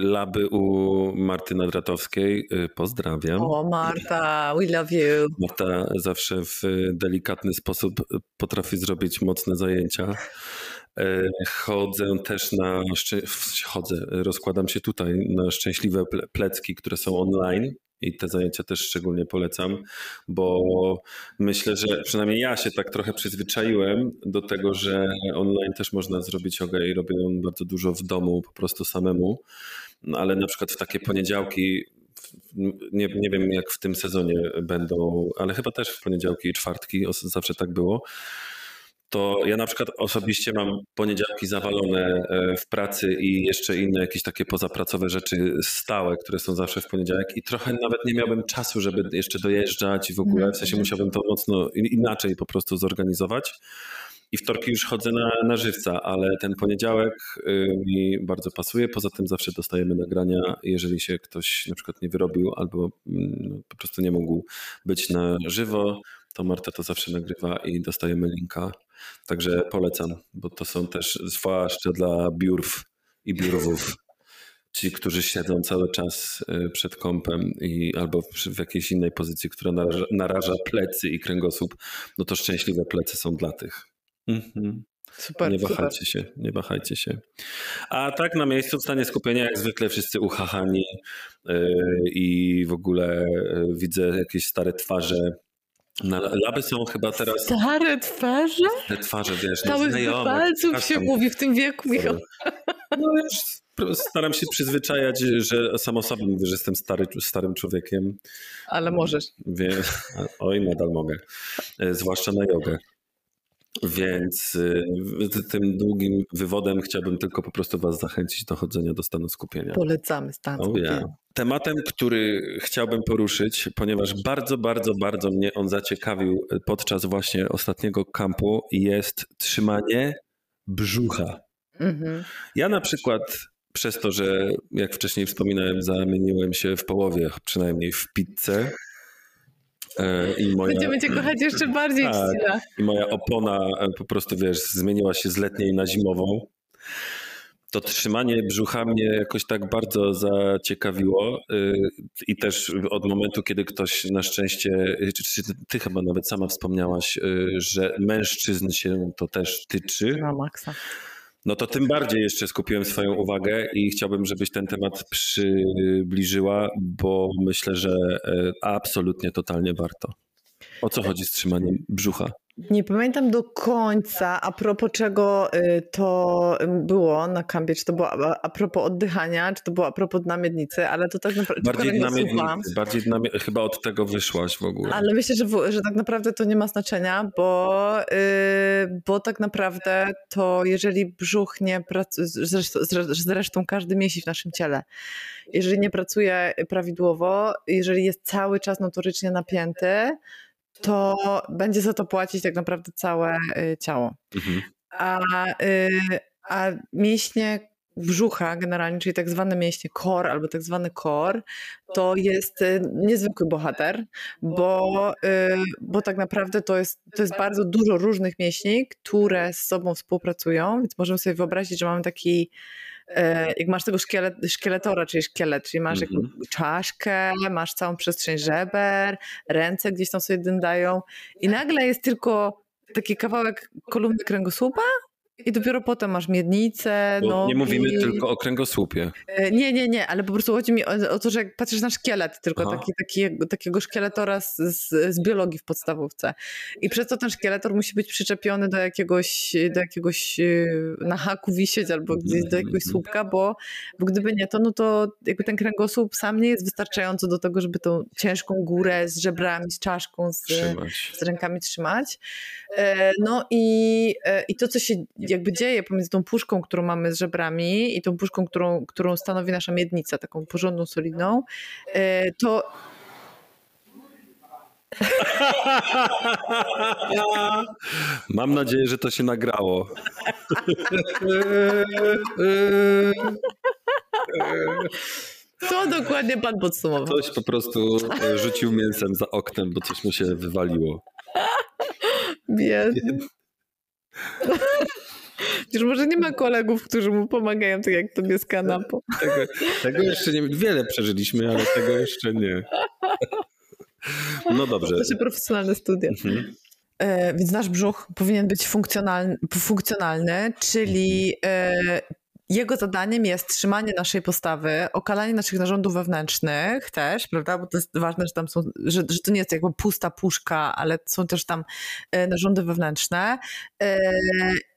laby u Marty Nadratowskiej. Y, pozdrawiam. O, Marta, we love you. Marta zawsze w delikatny sposób potrafi zrobić mocne zajęcia. Y, chodzę też na. Chodzę, rozkładam się tutaj na szczęśliwe plecki, które są online. I te zajęcia też szczególnie polecam, bo myślę, że przynajmniej ja się tak trochę przyzwyczaiłem do tego, że online też można zrobić yoga i robię ją bardzo dużo w domu, po prostu samemu. No, ale na przykład w takie poniedziałki, nie, nie wiem jak w tym sezonie będą, ale chyba też w poniedziałki i czwartki, zawsze tak było to ja na przykład osobiście mam poniedziałki zawalone e, w pracy i jeszcze inne jakieś takie pozapracowe rzeczy stałe, które są zawsze w poniedziałek i trochę nawet nie miałbym czasu, żeby jeszcze dojeżdżać i w ogóle, w sensie mhm. musiałbym to mocno inaczej po prostu zorganizować. I wtorki już chodzę na, na żywca, ale ten poniedziałek y, mi bardzo pasuje. Poza tym zawsze dostajemy nagrania, jeżeli się ktoś na przykład nie wyrobił albo mm, no, po prostu nie mógł być na żywo, to Marta to zawsze nagrywa i dostajemy linka. Także polecam, bo to są też zwłaszcza dla biurów i biurowów. Ci, którzy siedzą cały czas y, przed kąpem i albo w jakiejś innej pozycji, która naraża, naraża plecy i kręgosłup, no to szczęśliwe plecy są dla tych. Mhm. Super, nie wahajcie super. się, nie wahajcie się. A tak na miejscu w stanie skupienia, jak zwykle wszyscy uchachani yy, i w ogóle yy, widzę jakieś stare twarze. Na, laby są chyba teraz... Stare twarze? Te twarze, wiesz, Stałych no, palców się mówi w tym wieku, Michał. No już staram się przyzwyczajać, że sam o sobie mówię, że jestem stary, starym człowiekiem. Ale możesz. Wie, oj, nadal mogę. E, zwłaszcza na jogę. Więc y, tym długim wywodem chciałbym tylko po prostu Was zachęcić do chodzenia do stanu skupienia. Polecamy stan skupienia. Oh yeah. Tematem, który chciałbym poruszyć, ponieważ bardzo, bardzo, bardzo mnie on zaciekawił podczas właśnie ostatniego kampu, jest trzymanie brzucha. Mhm. Ja na przykład przez to, że jak wcześniej wspominałem, zamieniłem się w połowie, przynajmniej w pizzę, I moja, Będziemy cię kochać jeszcze bardziej, tak, I moja opona e, po prostu, wiesz, zmieniła się z letniej na zimową. To trzymanie brzucha mnie jakoś tak bardzo zaciekawiło e, i też od momentu, kiedy ktoś na szczęście, czy ty chyba nawet sama wspomniałaś, że mężczyzn się to też tyczy. Na maksa no to tym bardziej jeszcze skupiłem swoją uwagę i chciałbym, żebyś ten temat przybliżyła, bo myślę, że e, absolutnie, totalnie warto. O co chodzi z trzymaniem brzucha? Nie pamiętam do końca, a propos czego y, to było na kampie, czy to było a propos oddychania, czy to było a propos dna miednicy, ale to tak naprawdę... Bardziej dna miednicy, bardziej dna, chyba od tego wyszłaś w ogóle. Ale myślę, że, że tak naprawdę to nie ma znaczenia, bo, yy, bo tak naprawdę to jeżeli brzuch nie pracuje, zresztą, zresztą każdy mięsień w naszym ciele, jeżeli nie pracuje prawidłowo, jeżeli jest cały czas notorycznie napięty, to będzie za to płacić tak naprawdę całe y, ciało. Mhm. A, y, a mięśnie brzucha generalnie, czyli tak zwane mięśnie core albo tak zwany core, to jest y, niezwykły bohater, bo, bo tak naprawdę to jest, to jest bardzo dużo różnych mięśni, które z sobą współpracują, więc możemy sobie wyobrazić, że mamy taki jak masz tego szkielet, szkieletora, czyli szkielet, czyli masz -hmm. czaszkę, masz całą przestrzeń żeber, ręce gdzieś tam sobie dyndają i nagle jest tylko taki kawałek kolumny kręgosłupa i dopiero potem masz miednicę. No, nie mówimy i... tylko o kręgosłupie. E, nie, nie, nie, ale po prostu chodzi mi o, o to, że jak patrzysz na szkielet, tylko taki, taki, takiego szkieletora z, z, biologii w podstawówce. I przez to ten szkieletor musi być przyczepiony do jakiegoś, do jakiegoś e, na haku wisieć albo gdzieś do jakiegoś mhm. słupka, bo, bo gdyby nie to, no to jakby ten kręgosłup sam nie jest wystarczający do tego, żeby tą ciężką górę z żebrami, z czaszką, z, z rękami trzymać. E, no i, i to, co się jakby dzieje pomiędzy tą puszką, którą mamy z żebrami i tą puszką, którą, którą stanowi nasza miednica, taką porządną, solidną, e, to Mam nadzieję, że to się nagrało. Co dokładnie pan podsumował? Ktoś po prostu e, rzucił mięsem za oknem, bo coś mu się wywaliło. Biedny. Chociaż może nie ma kolegów, którzy mu pomagają, tak jak tobie z kanapą. Tego, tego jeszcze nie, wiele przeżyliśmy, ale tego jeszcze nie. No dobrze. To się profesjonalne studia. Mhm. E, więc nasz brzuch powinien być funkcjonalny, funkcjonalny czyli e, jego zadaniem jest trzymanie naszej postawy, okalanie naszych narządów wewnętrznych też, prawda? Bo to jest ważne, że tam są, że, że to nie jest jakby pusta puszka, ale są też tam e, narządy wewnętrzne.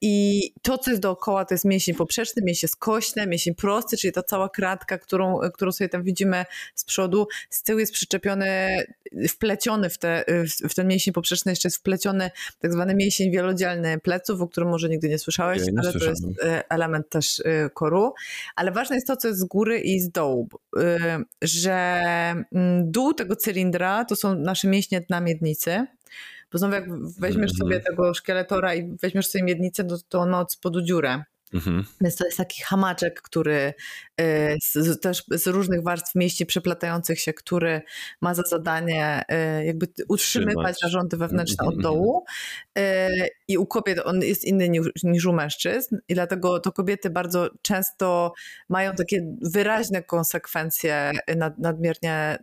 I to, co jest dookoła, to jest mięsień poprzeczny, mięsień skośny, mięsień prosty, czyli ta cała kratka, którą, którą sobie tam widzimy z przodu. Z tyłu jest przyczepiony, wpleciony w, te, w ten mięsień poprzeczny, jeszcze jest wpleciony tak zwany mięsień wielodzielny pleców, o którym może nigdy nie słyszałeś, nie ale to jest e, element też e, koru. Ale ważne jest to, co jest z góry i z dołu, e, że mm, dół tego cylindra to są nasze mięśnie dna miednicy, bo znowu jak weźmiesz sobie mhm. tego szkieletora i weźmiesz sobie miednicę, to, to on ma od spodu dziurę. Mhm. Więc to jest taki hamaczek, który e, z, też z różnych warstw mieści przeplatających się, który ma za zadanie e, jakby utrzymywać narządy wewnętrzne od mhm, dołu. E, I u kobiet on jest inny niż, niż u mężczyzn i dlatego to kobiety bardzo często mają takie wyraźne konsekwencje nad, nadmiernie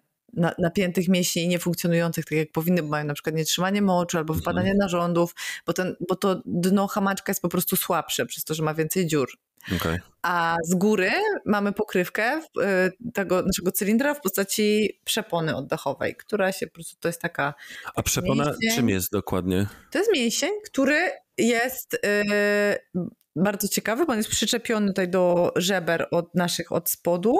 napiętych mięśni i niefunkcjonujących tak jak powinny, bo mają na przykład nietrzymanie moczu albo wpadanie mhm. narządów, bo, ten, bo to dno hamaczka jest po prostu słabsze przez to, że ma więcej dziur. Okay. A z góry mamy pokrywkę y, tego naszego cylindra w postaci przepony oddechowej, która się po prostu to jest taka. A przepona mięsień. czym jest dokładnie? To jest mięsień, który jest yy, bardzo ciekawy, bo on jest przyczepiony tutaj do żeber od naszych od spodu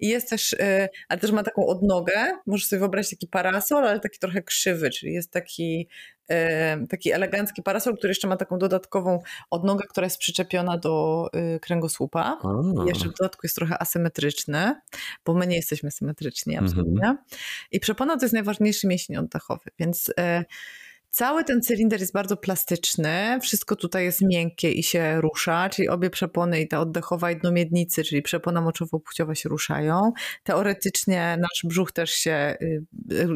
i jest też, y, ale też ma taką odnogę, możesz sobie wyobrazić taki parasol, ale taki trochę krzywy, czyli jest taki, y, taki elegancki parasol, który jeszcze ma taką dodatkową odnogę, która jest przyczepiona do y, kręgosłupa. I jeszcze w dodatku jest trochę asymetryczny, bo my nie jesteśmy symetryczni mhm. absolutnie. I przepona to jest najważniejszy mięsień oddechowy, więc Cały ten cylinder jest bardzo plastyczny, wszystko tutaj jest miękkie i się rusza, czyli obie przepony i ta oddechowa i czyli przepona moczowo-płciowa się ruszają. Teoretycznie nasz brzuch też się y,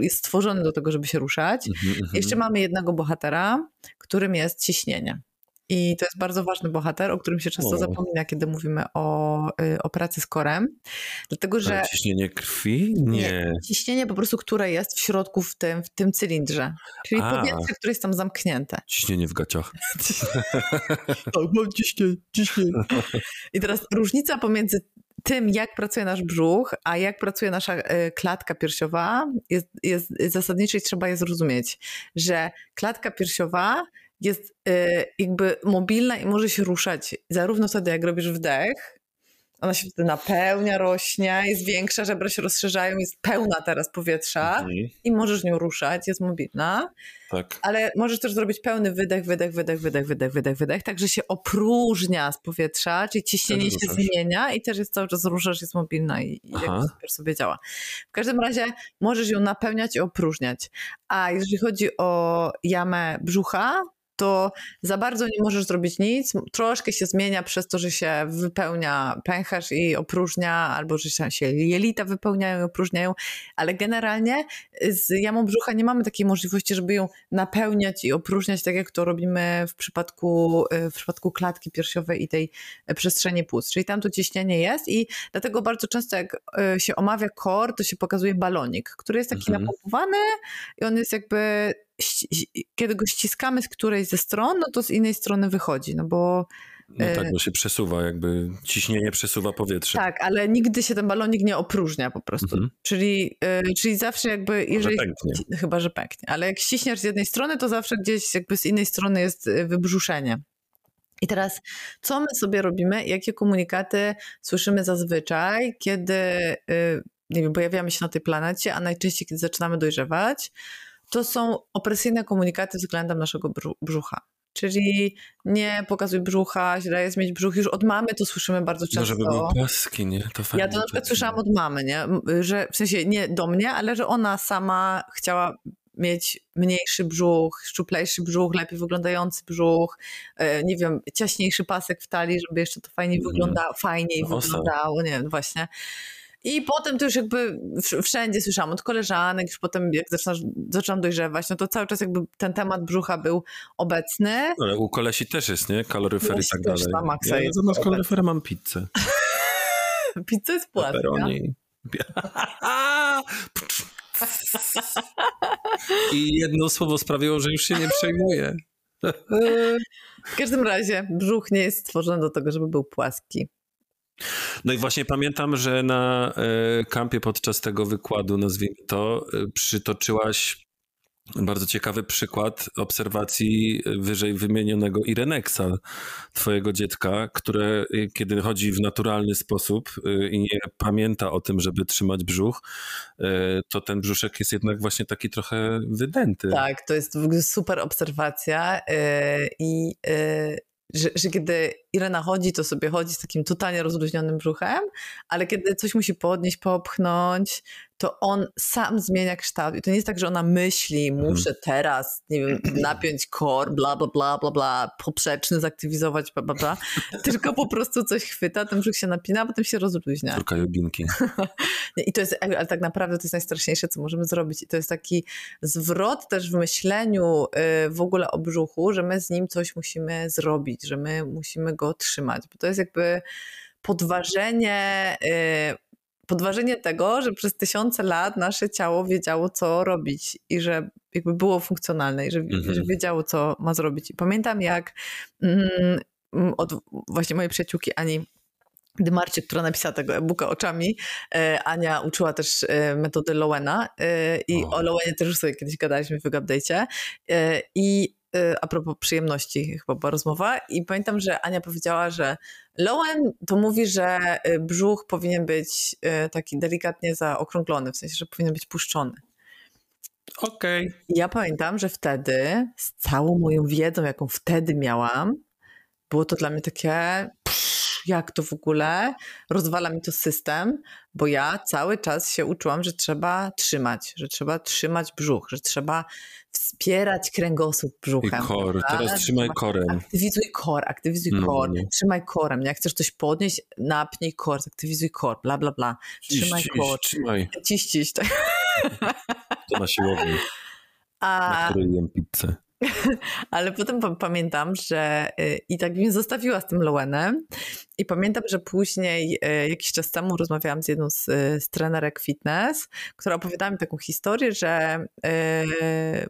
jest stworzony do tego, żeby się ruszać. Mm -hmm. Jeszcze mamy jednego bohatera, którym jest ciśnienie. I to jest bardzo ważny bohater, o którym się często o. zapomina, kiedy mówimy o, y, o pracy z korem. Dlatego, że. Ale ciśnienie krwi? Nie. nie. Ciśnienie po prostu, które jest w środku w tym, w tym cylindrze. Czyli A. powietrze, które jest tam zamknięte. Ciśnienie w gaciach. tak, mam ciśnienie, ciśnienie. I teraz różnica pomiędzy tym, jak pracuje nasz brzuch, a jak pracuje nasza y, klatka piersiowa, jest, jest zasadnicza i trzeba je zrozumieć, że klatka piersiowa jest y, jakby mobilna i może się ruszać zarówno wtedy, jak robisz wdech, ona się wtedy napełnia, rośnie, jest większa, żebra się rozszerzają, jest pełna teraz powietrza mhm. i możesz nią ruszać, jest mobilna. Tak. Ale możesz też zrobić pełny wydech, wydech, wydech, wydech, wydech, wydech, wydech, także się opróżnia z powietrza, czyli ciśnienie się zmienia i też jest cały czas ruszasz, jest mobilna i, i super sobie działa. W każdym razie możesz ją napełniać i opróżniać. A jeżeli chodzi o jamę brzucha, to za bardzo nie możesz zrobić nic. Troszkę się zmienia przez to, że się wypełnia pęcherz i opróżnia, albo że się jelita wypełniają i opróżniają, ale generalnie z jamą brzucha nie mamy takiej możliwości, żeby ją napełniać i opróżniać, tak jak to robimy w przypadku, w przypadku klatki piersiowej i tej przestrzeni płuc. Czyli tam to ciśnienie jest i dlatego bardzo często jak się omawia kor, to się pokazuje balonik, który jest taki mhm. napompowany i on jest jakby kiedy go ściskamy z którejś ze stron, no to z innej strony wychodzi, no bo no tak, e, bo się przesuwa, jakby ciśnienie przesuwa powietrze. Tak, ale nigdy się ten balonik nie opróżnia po prostu. Mhm. Czyli, y, czyli zawsze jakby, jeżeli. Pęknie. Chyba, że pęknie. Ale jak ściśniesz z jednej strony, to zawsze gdzieś jakby z innej strony jest e, wybrzuszenie. I teraz, co my sobie robimy? Jakie komunikaty słyszymy zazwyczaj, kiedy nie wiem, pojawiamy się na tej planecie, a najczęściej, kiedy zaczynamy dojrzewać? To są opresyjne komunikaty względem naszego brzucha. Czyli nie pokazuj brzucha, źle jest mieć brzuch. Już od mamy to słyszymy bardzo często. No, żeby był płaski, nie? To fajnie. Ja to na przykład słyszałam od mamy, nie? Że w sensie nie do mnie, ale że ona sama chciała mieć mniejszy brzuch, szczuplejszy brzuch, lepiej wyglądający brzuch, e, nie wiem, ciaśniejszy pasek w talii, żeby jeszcze to fajniej mm. wyglądało, fajniej wyglądało, nie wiem, właśnie. I potem to już jakby wszędzie słyszałam od koleżanek, już potem jak zaczynam, zaczynam dojrzewać, no to cały czas jakby ten temat brzucha był obecny. Ale u kolesi też jest, nie? Kaloryfery i tak dalej. Na maksa ja zamiast kaloryfera mam pizzę. Pizza jest płaska. I jedno słowo sprawiło, że już się nie przejmuję. W każdym razie brzuch nie jest stworzony do tego, żeby był płaski. No i właśnie pamiętam, że na e, kampie podczas tego wykładu, nazwijmy to, e, przytoczyłaś Bardzo ciekawy przykład obserwacji wyżej wymienionego Ireneksa, twojego dziecka, które kiedy chodzi w naturalny sposób i nie pamięta o tym, żeby trzymać brzuch, to ten brzuszek jest jednak właśnie taki trochę wydęty. Tak, to jest super obserwacja i że, że kiedy Irena chodzi, to sobie chodzi z takim totalnie rozluźnionym brzuchem, ale kiedy coś musi podnieść, popchnąć, to on sam zmienia kształt. I to nie jest tak, że ona myśli, mhm. muszę teraz, nie wiem, napiąć kor, bla, bla, bla, bla, bla, poprzeczny zaktywizować, bla, bla, bla. Tylko po prostu coś chwyta, ten brzuch się napina, a potem się rozluźnia. Córka jogginki. I to jest, ale tak naprawdę to jest najstraszniejsze, co możemy zrobić. I to jest taki zwrot też w myśleniu y, w ogóle o brzuchu, że my z nim coś musimy zrobić, że my musimy go trzymać, bo to jest jakby podważenie y, podważenie tego, że przez tysiące lat nasze ciało wiedziało, co robić i że jakby było funkcjonalne i że, mhm. wiedziało, co ma zrobić. I pamiętam, jak mm, od właśnie mojej przyjaciółki Ani Dymarczyk, która napisała tego e-booka oczami. E, Ania uczyła też e, metody Lowena e, i o, o Lowenie też już sobie kiedyś gadaliśmy w Update'cie. I a propos przyjemności chyba była rozmowa i pamiętam, że Ania powiedziała, że Lowen to mówi, że brzuch powinien być taki delikatnie zaokrąglony, w sensie, że powinien być puszczony. Okej. Okay. Ja pamiętam, że wtedy z całą moją wiedzą, jaką wtedy miałam, było to dla mnie takie jak to w ogóle, rozwala mi to system, bo ja cały czas się uczyłam, że trzeba trzymać, że trzeba trzymać brzuch, że trzeba wspierać kręgosłup brzuchem. I kor, teraz trzymaj korem. Aktywizuj kor, aktywizuj no, kor, no. trzymaj korem. Jak chcesz coś podnieść, napnij kor, aktywizuj kor, bla, bla, bla. Trzymaj ciś, kor. Trzymaj. Ciś, ciś. Tak. To na siłowni, A... na której jem pizzę. Ale potem pamiętam, że y, i tak mnie zostawiła z tym Lowenem i pamiętam, że później y, jakiś czas temu rozmawiałam z jedną z, z trenerek fitness, która opowiadała mi taką historię, że y,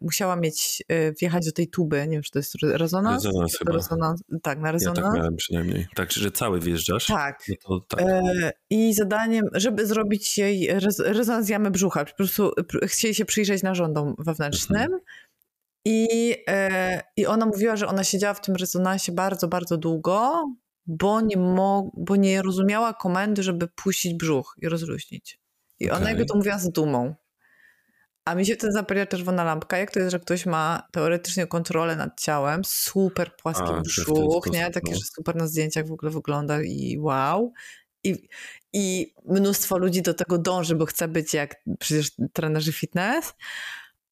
musiała mieć, y, wjechać do tej tuby, nie wiem, czy to jest rezonans? Rezonans chyba. Rezonans, tak, na rezonans. Ja tak miałem przynajmniej. Tak, że cały wjeżdżasz? Tak. No tak. Y, I zadaniem, żeby zrobić jej rezonans jamy brzucha, po prostu chcieli się przyjrzeć narządom wewnętrznym, mhm i, e, I ona mówiła, że ona siedziała w tym rezonansie bardzo, bardzo długo, bo nie, mo, bo nie rozumiała komendy, żeby puścić brzuch i rozluźnić. I okay. ona jakby to mówiła z dumą. A mi się wtedy zapaliła czerwona lampka. Jak to jest, że ktoś ma teoretycznie kontrolę nad ciałem, super płaski A, brzuch, nie? Takie, no. że super na zdjęciach w ogóle wygląda i wow. I, I mnóstwo ludzi do tego dąży, bo chce być jak przecież trenerzy fitness,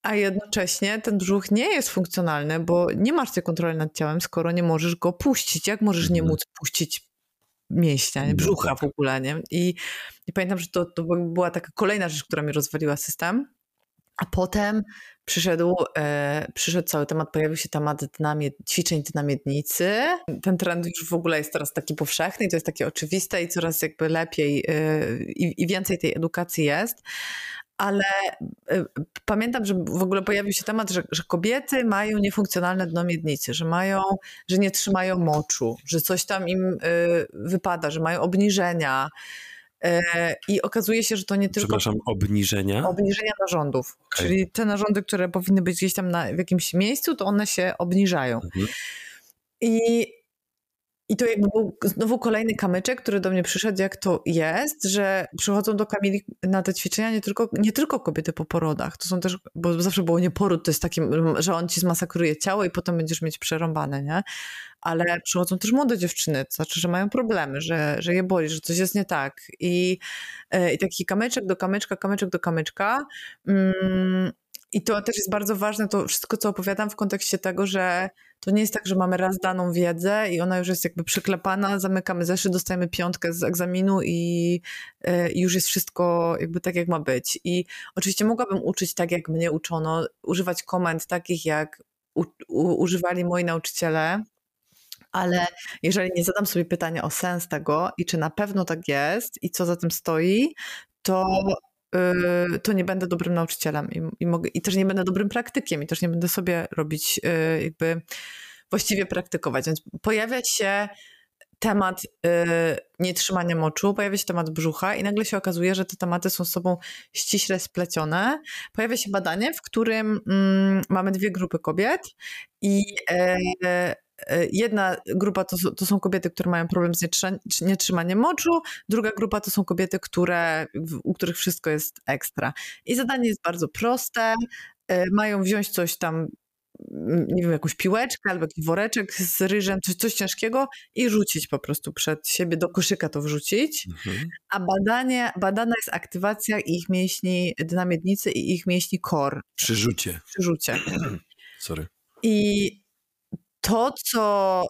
a jednocześnie ten brzuch nie jest funkcjonalny, bo nie masz tej kontroli nad ciałem, skoro nie możesz go puścić. Jak możesz nie mhm. móc puścić mięśnia, nie? No brzucha tak. w ogóle, nie? I, i pamiętam, że to, to była taka kolejna rzecz, która mi rozwaliła system. A potem przyszedł, e, przyszedł cały temat, pojawił się temat dynamied, ćwiczeń dynamiednicy. Ten trend już w ogóle jest teraz taki powszechny i to jest takie oczywiste i coraz jakby lepiej e, i, i więcej tej edukacji jest ale y, pamiętam, że w ogóle pojawił się temat, że, że, kobiety mają niefunkcjonalne dno miednicy, że mają, że nie trzymają moczu, że coś tam im y, wypada, że mają obniżenia. Y, I okazuje się, że to nie tylko. Przepraszam, obniżenia? Obniżenia narządów. Okay. Czyli te narządy, które powinny być gdzieś tam na, w jakimś miejscu, to one się obniżają. Mhm. I i to jakby był znowu kolejny kamyczek, który do mnie przyszedł, jak to jest, że przychodzą do Kamili na te ćwiczenia nie tylko, nie tylko kobiety po porodach. To są też, bo zawsze było nie poród, to jest takie, że on ci zmasakruje ciało i potem będziesz mieć przerąbane, nie? Ale przychodzą też młode dziewczyny, to znaczy, że mają problemy, że, że je boli, że coś jest nie tak. I, e, i taki kamyczek do kamyczka, kamyczek do kamyczka. Mm, i to też jest bardzo ważne, to wszystko, co opowiadam w kontekście tego, że to nie jest tak, że mamy raz daną wiedzę i ona już jest jakby przyklepana, zamykamy zeszyt, dostajemy piątkę z egzaminu i, e, już jest wszystko jakby tak, jak ma być. I oczywiście mogłabym uczyć tak, jak mnie uczono, używać komend takich, jak u, u, używali moi nauczyciele, ale jeżeli nie zadam sobie pytania o sens tego i czy na pewno tak jest i co za tym stoi, to to nie będę dobrym nauczycielem i, i, mogę, i też nie będę dobrym praktykiem i też nie będę sobie robić y, jakby właściwie praktykować. Więc pojawia się temat y, nietrzymania moczu, pojawia się temat brzucha i nagle się okazuje, że te tematy są z sobą ściśle splecione. Pojawia się badanie, w którym mm, mamy dwie grupy kobiet i e, jedna grupa to, to, są kobiety, które mają problem z nietrzymaniem moczu, druga grupa to są kobiety, które, u których wszystko jest ekstra. I zadanie jest bardzo proste. E, mają wziąć coś tam nie wiem, jakąś piłeczkę albo jakiś woreczek z ryżem, coś, coś ciężkiego i rzucić po prostu przed siebie, do koszyka to wrzucić. Mhm. A badanie, badana jest aktywacja ich mięśni dynamiednicy i ich mięśni core. Przy rzucie. Przy rzucie. Sorry. I to, co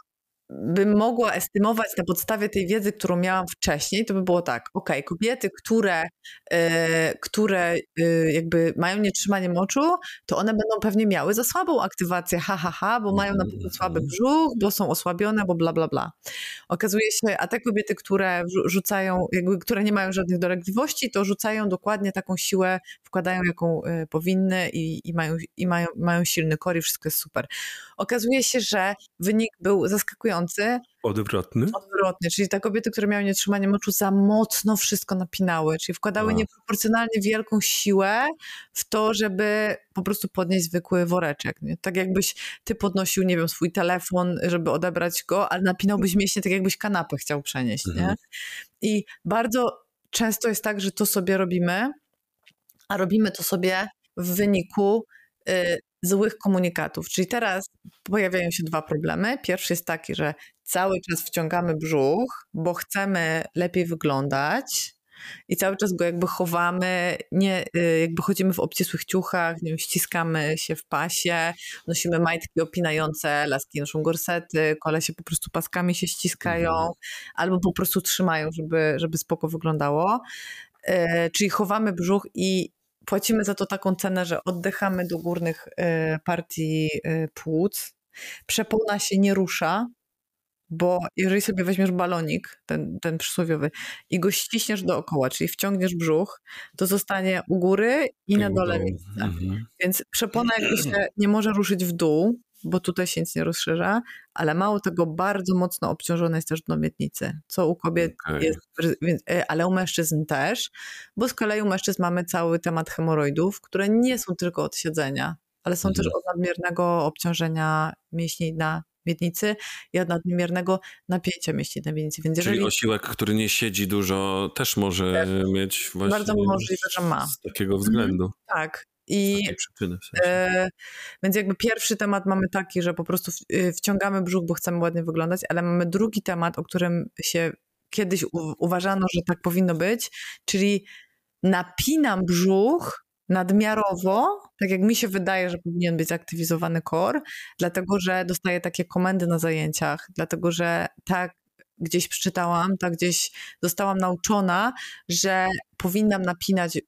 bym mogła estymować na podstawie tej wiedzy, którą miałam wcześniej, to by było tak, ok, kobiety, które, e, które e, jakby mają nietrzymanie moczu, to one będą pewnie miały za słabą aktywację, ha, ha, ha, bo mają na przykład słaby brzuch, bo są osłabione, bo bla, bla, bla. Okazuje się, a te kobiety, które rzucają, jakby, które nie mają żadnych dolegliwości, to rzucają dokładnie taką siłę, wkładają jaką e, powinny i, i, mają, i mają, mają silny kor i wszystko jest super. Okazuje się, że wynik był zaskakujący, Odwrotny? Odwrotny, czyli te kobiety, które miały nietrzymanie moczu, za mocno wszystko napinały, czyli wkładały A. nieproporcjonalnie wielką siłę w to, żeby po prostu podnieść zwykły woreczek. Nie? Tak jakbyś ty podnosił, nie wiem, swój telefon, żeby odebrać go, ale napinałbyś mięśnie tak jakbyś kanapę chciał przenieść. Mhm. Nie? I bardzo często jest tak, że to sobie robimy, a robimy to sobie w wyniku y, złych komunikatów. Czyli teraz pojawiają się dwa problemy. Pierwszy jest taki, że cały czas wciągamy brzuch, bo chcemy lepiej wyglądać. I cały czas go jakby chowamy, nie, y, jakby chodzimy w obcisłych ciuchach, nie wiem, ściskamy się w pasie, nosimy majtki opinające, laski noszą gorsety, kole się po prostu paskami się ściskają, mhm. albo po prostu trzymają, żeby, żeby spoko wyglądało. Y, czyli chowamy brzuch i płacimy za to taką cenę, że oddychamy do górnych y, partii y, płuc. Przepona się nie rusza, bo jeżeli sobie weźmiesz balonik, ten, ten przysłowiowy, i go ściśniesz dookoła, czyli wciągniesz brzuch, to zostanie u góry i na dole miejsce. Mhm. Więc przepona jakby się nie może ruszyć w dół, bo tutaj się nic nie rozszerza, ale mało tego, bardzo mocno obciążone jest też dno miednicy, co u kobiet okay. jest, e, ale u mężczyzn też, bo z kolei u mężczyzn mamy cały temat hemoroidów, które nie są tylko od siedzenia, ale są mhm. też od nadmiernego obciążenia mięśni na miednicy i od nadmiernego napięcia mięśni na miednicy. Więc jeżeli... Czyli osiłek, który nie siedzi dużo, też może też mieć właśnie... Bardzo możliwe, że ma. Z takiego względu. Mhm. Tak. I, przyczyny, w sensie. e, więc jakby pierwszy temat mamy taki, że po prostu y, wciągamy brzuch, bo chcemy ładnie wyglądać, ale mamy drugi temat, o którym się kiedyś u, uważano, że tak powinno być, czyli napinam brzuch nadmiarowo, tak jak mi się wydaje, że powinien być aktywizowany kor, dlatego że dostaję takie komendy na zajęciach, dlatego że tak gdzieś przeczytałam, tak gdzieś zostałam nauczona, że powinnam napinać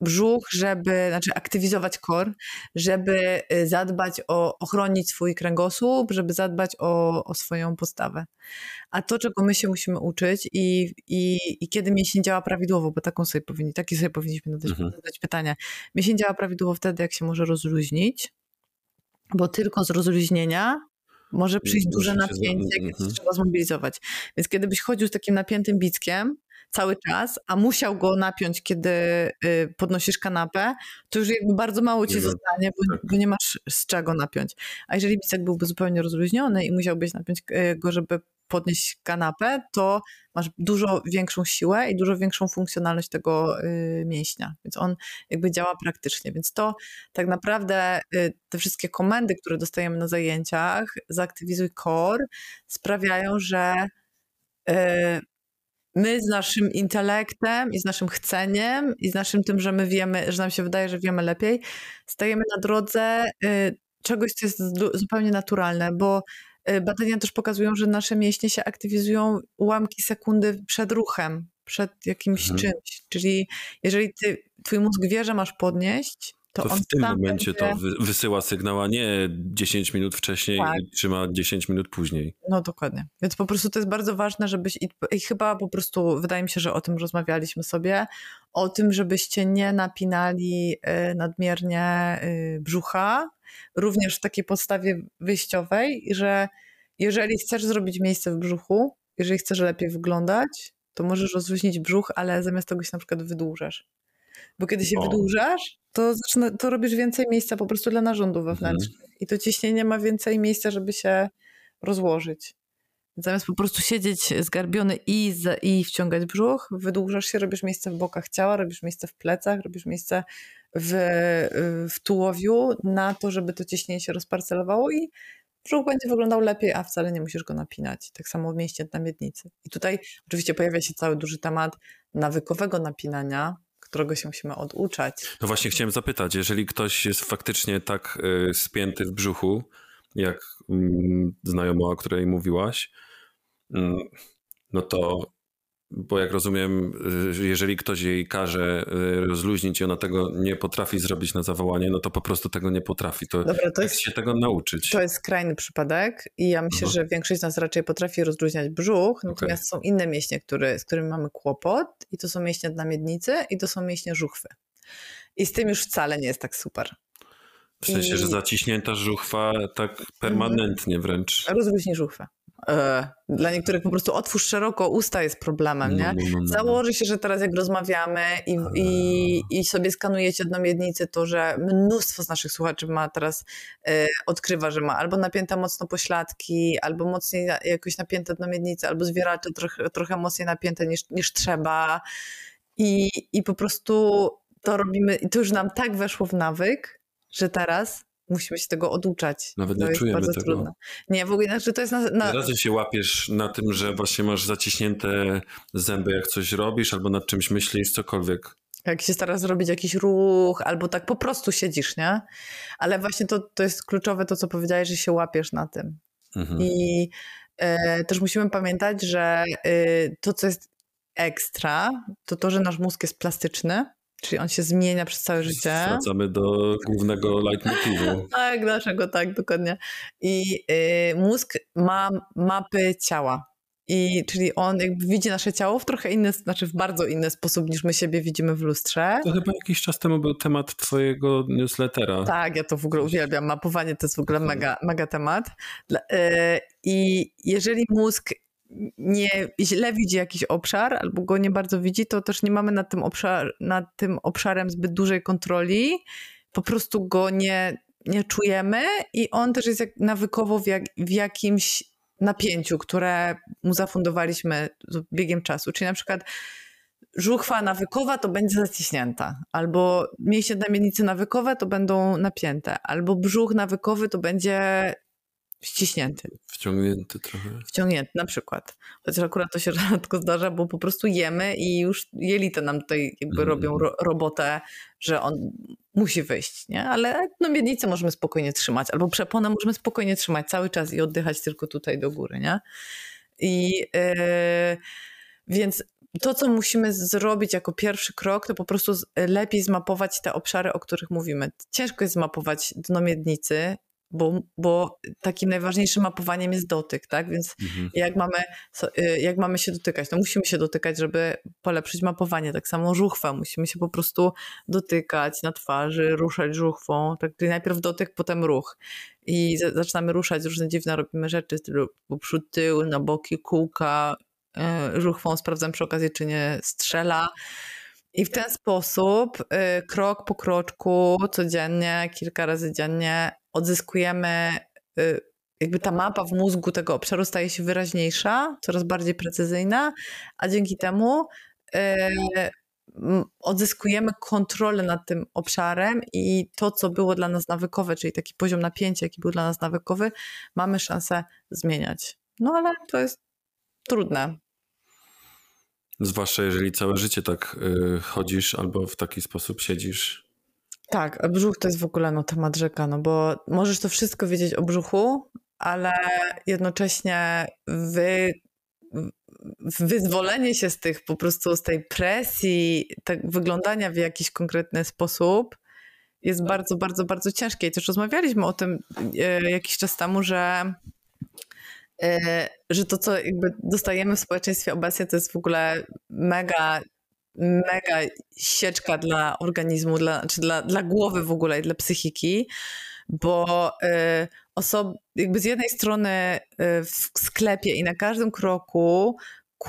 brzuch, żeby, znaczy aktywizować kor, żeby y, zadbać o, ochronić swój kręgosłup, żeby zadbać o, o swoją postawę. A to, czego my się musimy uczyć i, i, i kiedy mięsień działa prawidłowo, bo taką sobie powinni, takie sobie powinniśmy zadać, mhm. zadać pytania. Mięsień działa prawidłowo wtedy, jak się może rozluźnić, bo tylko z rozluźnienia może przyjść duże napięcie, jak mhm. trzeba zmobilizować. Więc kiedy byś chodził z takim napiętym bickiem, cały czas, a musiał go napiąć, kiedy y, podnosisz kanapę, to już jakby bardzo mało ci zostanie, bo, tak. bo, nie masz z czego napiąć. A jeżeli bicek byłby zupełnie rozluźniony i musiałbyś napiąć y, go, żeby podnieść kanapę, to masz dużo większą siłę i dużo większą funkcjonalność tego y, mięśnia. Więc on jakby działa praktycznie. Więc to tak naprawdę te wszystkie komendy, które dostajemy na zajęciach, zaktywizuj core, sprawiają, że my z naszym intelektem i z naszym chceniem i z naszym tym, że my wiemy, że nam się wydaje, że wiemy lepiej, stajemy na drodze y, czegoś, co jest zupełnie naturalne, bo y, badania też pokazują, że nasze mięśnie się aktywizują ułamki sekundy przed ruchem, przed jakimś mhm. czymś. Czyli jeżeli ty, twój mózg wie, że masz podnieść, to, to w tym momencie będzie... to wysyła sygnał, a nie 10 minut wcześniej tak. i trzyma 10 minut później. No dokładnie. Więc po prostu to jest bardzo ważne, żebyś i, i, chyba po prostu wydaje mi się, że o tym rozmawialiśmy sobie, o tym, żebyście nie napinali y, nadmiernie y, brzucha, również w takiej podstawie wyjściowej, że jeżeli chcesz zrobić miejsce w brzuchu, jeżeli chcesz lepiej wyglądać, to możesz rozluźnić brzuch, ale zamiast tego się na przykład wydłużasz. Bo kiedy się o. wydłużasz, to, zaczyna, to robisz więcej miejsca po prostu dla narządu wewnętrznych. Mhm. I to ciśnienie ma więcej miejsca, żeby się rozłożyć. Zamiast po prostu siedzieć zgarbiony i, z, i wciągać brzuch, wydłużasz się, robisz miejsce w bokach ciała, robisz miejsce w plecach, robisz miejsce w, w tułowiu na to, żeby to ciśnienie się rozparcelowało i brzuch będzie wyglądał lepiej, a wcale nie musisz go napinać. Tak samo w mieście na miednicy. I tutaj oczywiście pojawia się cały duży temat nawykowego napinania, którego się musimy oduczać. No właśnie chciałem zapytać, jeżeli ktoś jest faktycznie tak y, spięty w brzuchu, jak y, znajoma, o której mówiłaś, y, no to bo jak rozumiem, y, jeżeli ktoś jej każe y, rozluźnić i ona tego nie potrafi zrobić na zawołanie, no to po prostu tego nie potrafi. To, Dobra, to jest, się tego nauczyć? To jest skrajny przypadek i ja myślę, Aha. że większość z nas raczej potrafi rozluźniać brzuch, natomiast okay. są inne mięśnie, które, z którymi mamy kłopot i to są mięśnie dla miednicy i to są mięśnie żuchwy. I z tym już wcale nie jest tak super. W sensie, I... że zaciśnięta żuchwa tak permanentnie wręcz. Rozluźni żuchwę. E, dla niektórych po prostu otwórz szeroko usta jest problemem, no, nie? No, no, no, Założy się, że teraz jak rozmawiamy i, i, i sobie skanujecie jedną miednicę, to że mnóstwo z naszych słuchaczy ma teraz, e, odkrywa, że ma albo napięte mocno pośladki, albo mocniej jakoś napięte dno miednicy, albo zwieracze trochę, trochę mocniej napięte niż, niż trzeba. I, I po prostu to robimy, i to już nam tak weszło w nawyk, że teraz musimy się tego oduczać. Nawet nie czujemy tego. Trudne. Nie, w ogóle znaczy to jest na, na... Się łapiesz na tym, że właśnie masz zaciśnięte zęby, jak coś robisz, albo nad czymś myślisz, cokolwiek. Jak się starasz zrobić jakiś ruch, albo tak po prostu siedzisz, nie? Ale właśnie to, to jest kluczowe to, co powiedziałeś, że się łapiesz na tym. Mhm. I e, też musimy pamiętać, że e, to, co jest ekstra, to to, że nasz mózg jest plastyczny Czyli on się zmienia przez całe życie. Wracamy do głównego leitmotivu. tak, naszego, tak, dokładnie. I y, mózg ma mapy ciała. I czyli on jakby widzi nasze ciało w trochę inny, znaczy w bardzo inny sposób niż my siebie widzimy w lustrze. To chyba jakiś czas temu był temat twojego newslettera. Tak, ja to w ogóle uwielbiam. Mapowanie to jest w ogóle mega, mega temat. Y, I jeżeli mózg nie źle widzi jakiś obszar albo go nie bardzo widzi, to też nie mamy nad tym, obszar, nad tym obszarem zbyt dużej kontroli. Po prostu go nie, nie czujemy i on też jest jak nawykowo w, jak, w jakimś napięciu, które mu zafundowaliśmy z biegiem czasu. Czyli na przykład żuchwa nawykowa to będzie zaciśnięta, albo mięśnie miednicy nawykowe to będą napięte, albo brzuch nawykowy to będzie ściśnięty. Wciągnięty trochę. Wciągnięty na przykład. Chociaż akurat to się rzadko zdarza, bo po prostu jemy i już jelite nam tutaj jakby mm. robią ro robotę, że on musi wyjść, nie? Ale no miednicę możemy spokojnie trzymać, albo przeponę możemy spokojnie trzymać cały czas i oddychać tylko tutaj do góry, nie? I yy, więc to, co musimy zrobić jako pierwszy krok, to po prostu lepiej zmapować te obszary, o których mówimy. Ciężko jest zmapować dno miednicy, bo, bo takim najważniejszym mapowaniem jest dotyk, tak? Więc mhm. jak, mamy, y, jak mamy się dotykać? No musimy się dotykać, żeby polepszyć mapowanie. Tak samo żuchwa, musimy się po prostu dotykać na twarzy, ruszać żuchwą. Tak, czyli najpierw dotyk, potem ruch. I zaczynamy ruszać różne dziwne, robimy rzeczy, stylu przód, tył, na boki, kółka, y, żuchwą, sprawdzam przy okazji, czy nie strzela. I w ten sposób, y, krok po kroczku, codziennie, kilka razy dziennie, odzyskujemy, y, jakby ta mapa w mózgu tego obszaru staje się wyraźniejsza, coraz bardziej precyzyjna, a dzięki temu y, odzyskujemy kontrolę nad tym obszarem i to, co było dla nas nawykowe, czyli taki poziom napięcia, jaki był dla nas nawykowy, mamy szansę zmieniać. No ale to jest trudne. Zwłaszcza jeżeli całe życie tak y, chodzisz albo w taki sposób siedzisz. Tak, brzuch to jest w ogóle no, temat rzeka, no bo możesz to wszystko wiedzieć o brzuchu, ale jednocześnie wy, wyzwolenie się z tych po prostu z tej presji, tak wyglądania w jakiś konkretny sposób jest bardzo, bardzo, bardzo ciężkie. I też rozmawialiśmy o tym e, jakiś czas temu, że e, że to, co jakby dostajemy w społeczeństwie obecnie, to jest w ogóle mega mega sieczka dla organizmu, dla, czy dla, dla głowy w ogóle i dla psychiki, bo y, osob, jakby z jednej strony y, w sklepie i na każdym kroku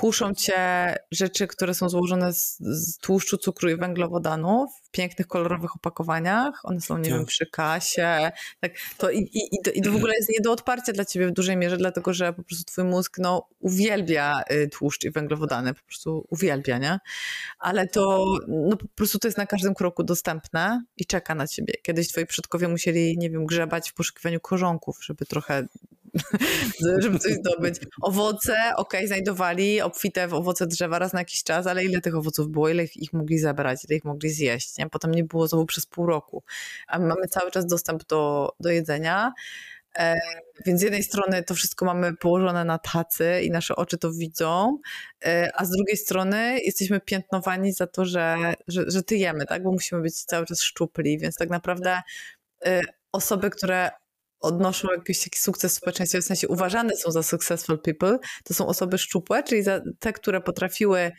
kuszą cię rzeczy, które są złożone z, z, tłuszczu, cukru i węglowodanów w pięknych, kolorowych opakowaniach. One są, nie tak. wiem, przy kasie. Tak, to i, i, i, to, i to w ogóle jest nie do odparcia dla ciebie w dużej mierze, dlatego że po prostu twój mózg no, uwielbia y, tłuszcz i węglowodany, po prostu uwielbia, nie? Ale to no, po prostu to jest na każdym kroku dostępne i czeka na ciebie. Kiedyś twoi przodkowie musieli, nie wiem, grzebać w poszukiwaniu korzonków, żeby trochę żeby coś zdobyć. Owoce, ok, znajdowali obfite w owoce drzewa raz na jakiś czas, ale ile tych owoców było, ile ich mogli zabrać, ile ich mogli zjeść, nie? Potem nie było znowu przez pół roku. A mamy cały czas dostęp do, do jedzenia. E, więc z jednej strony to wszystko mamy położone na tacy i nasze oczy to widzą, e, a z drugiej strony jesteśmy piętnowani za to, że, że, że tyjemy, tak? bo musimy być cały czas szczupli, więc tak naprawdę e, osoby, które odnoszą jakiś taki sukces w społeczeństwie, w sensie uważane są za successful people, to są osoby szczupłe, czyli te, które potrafiły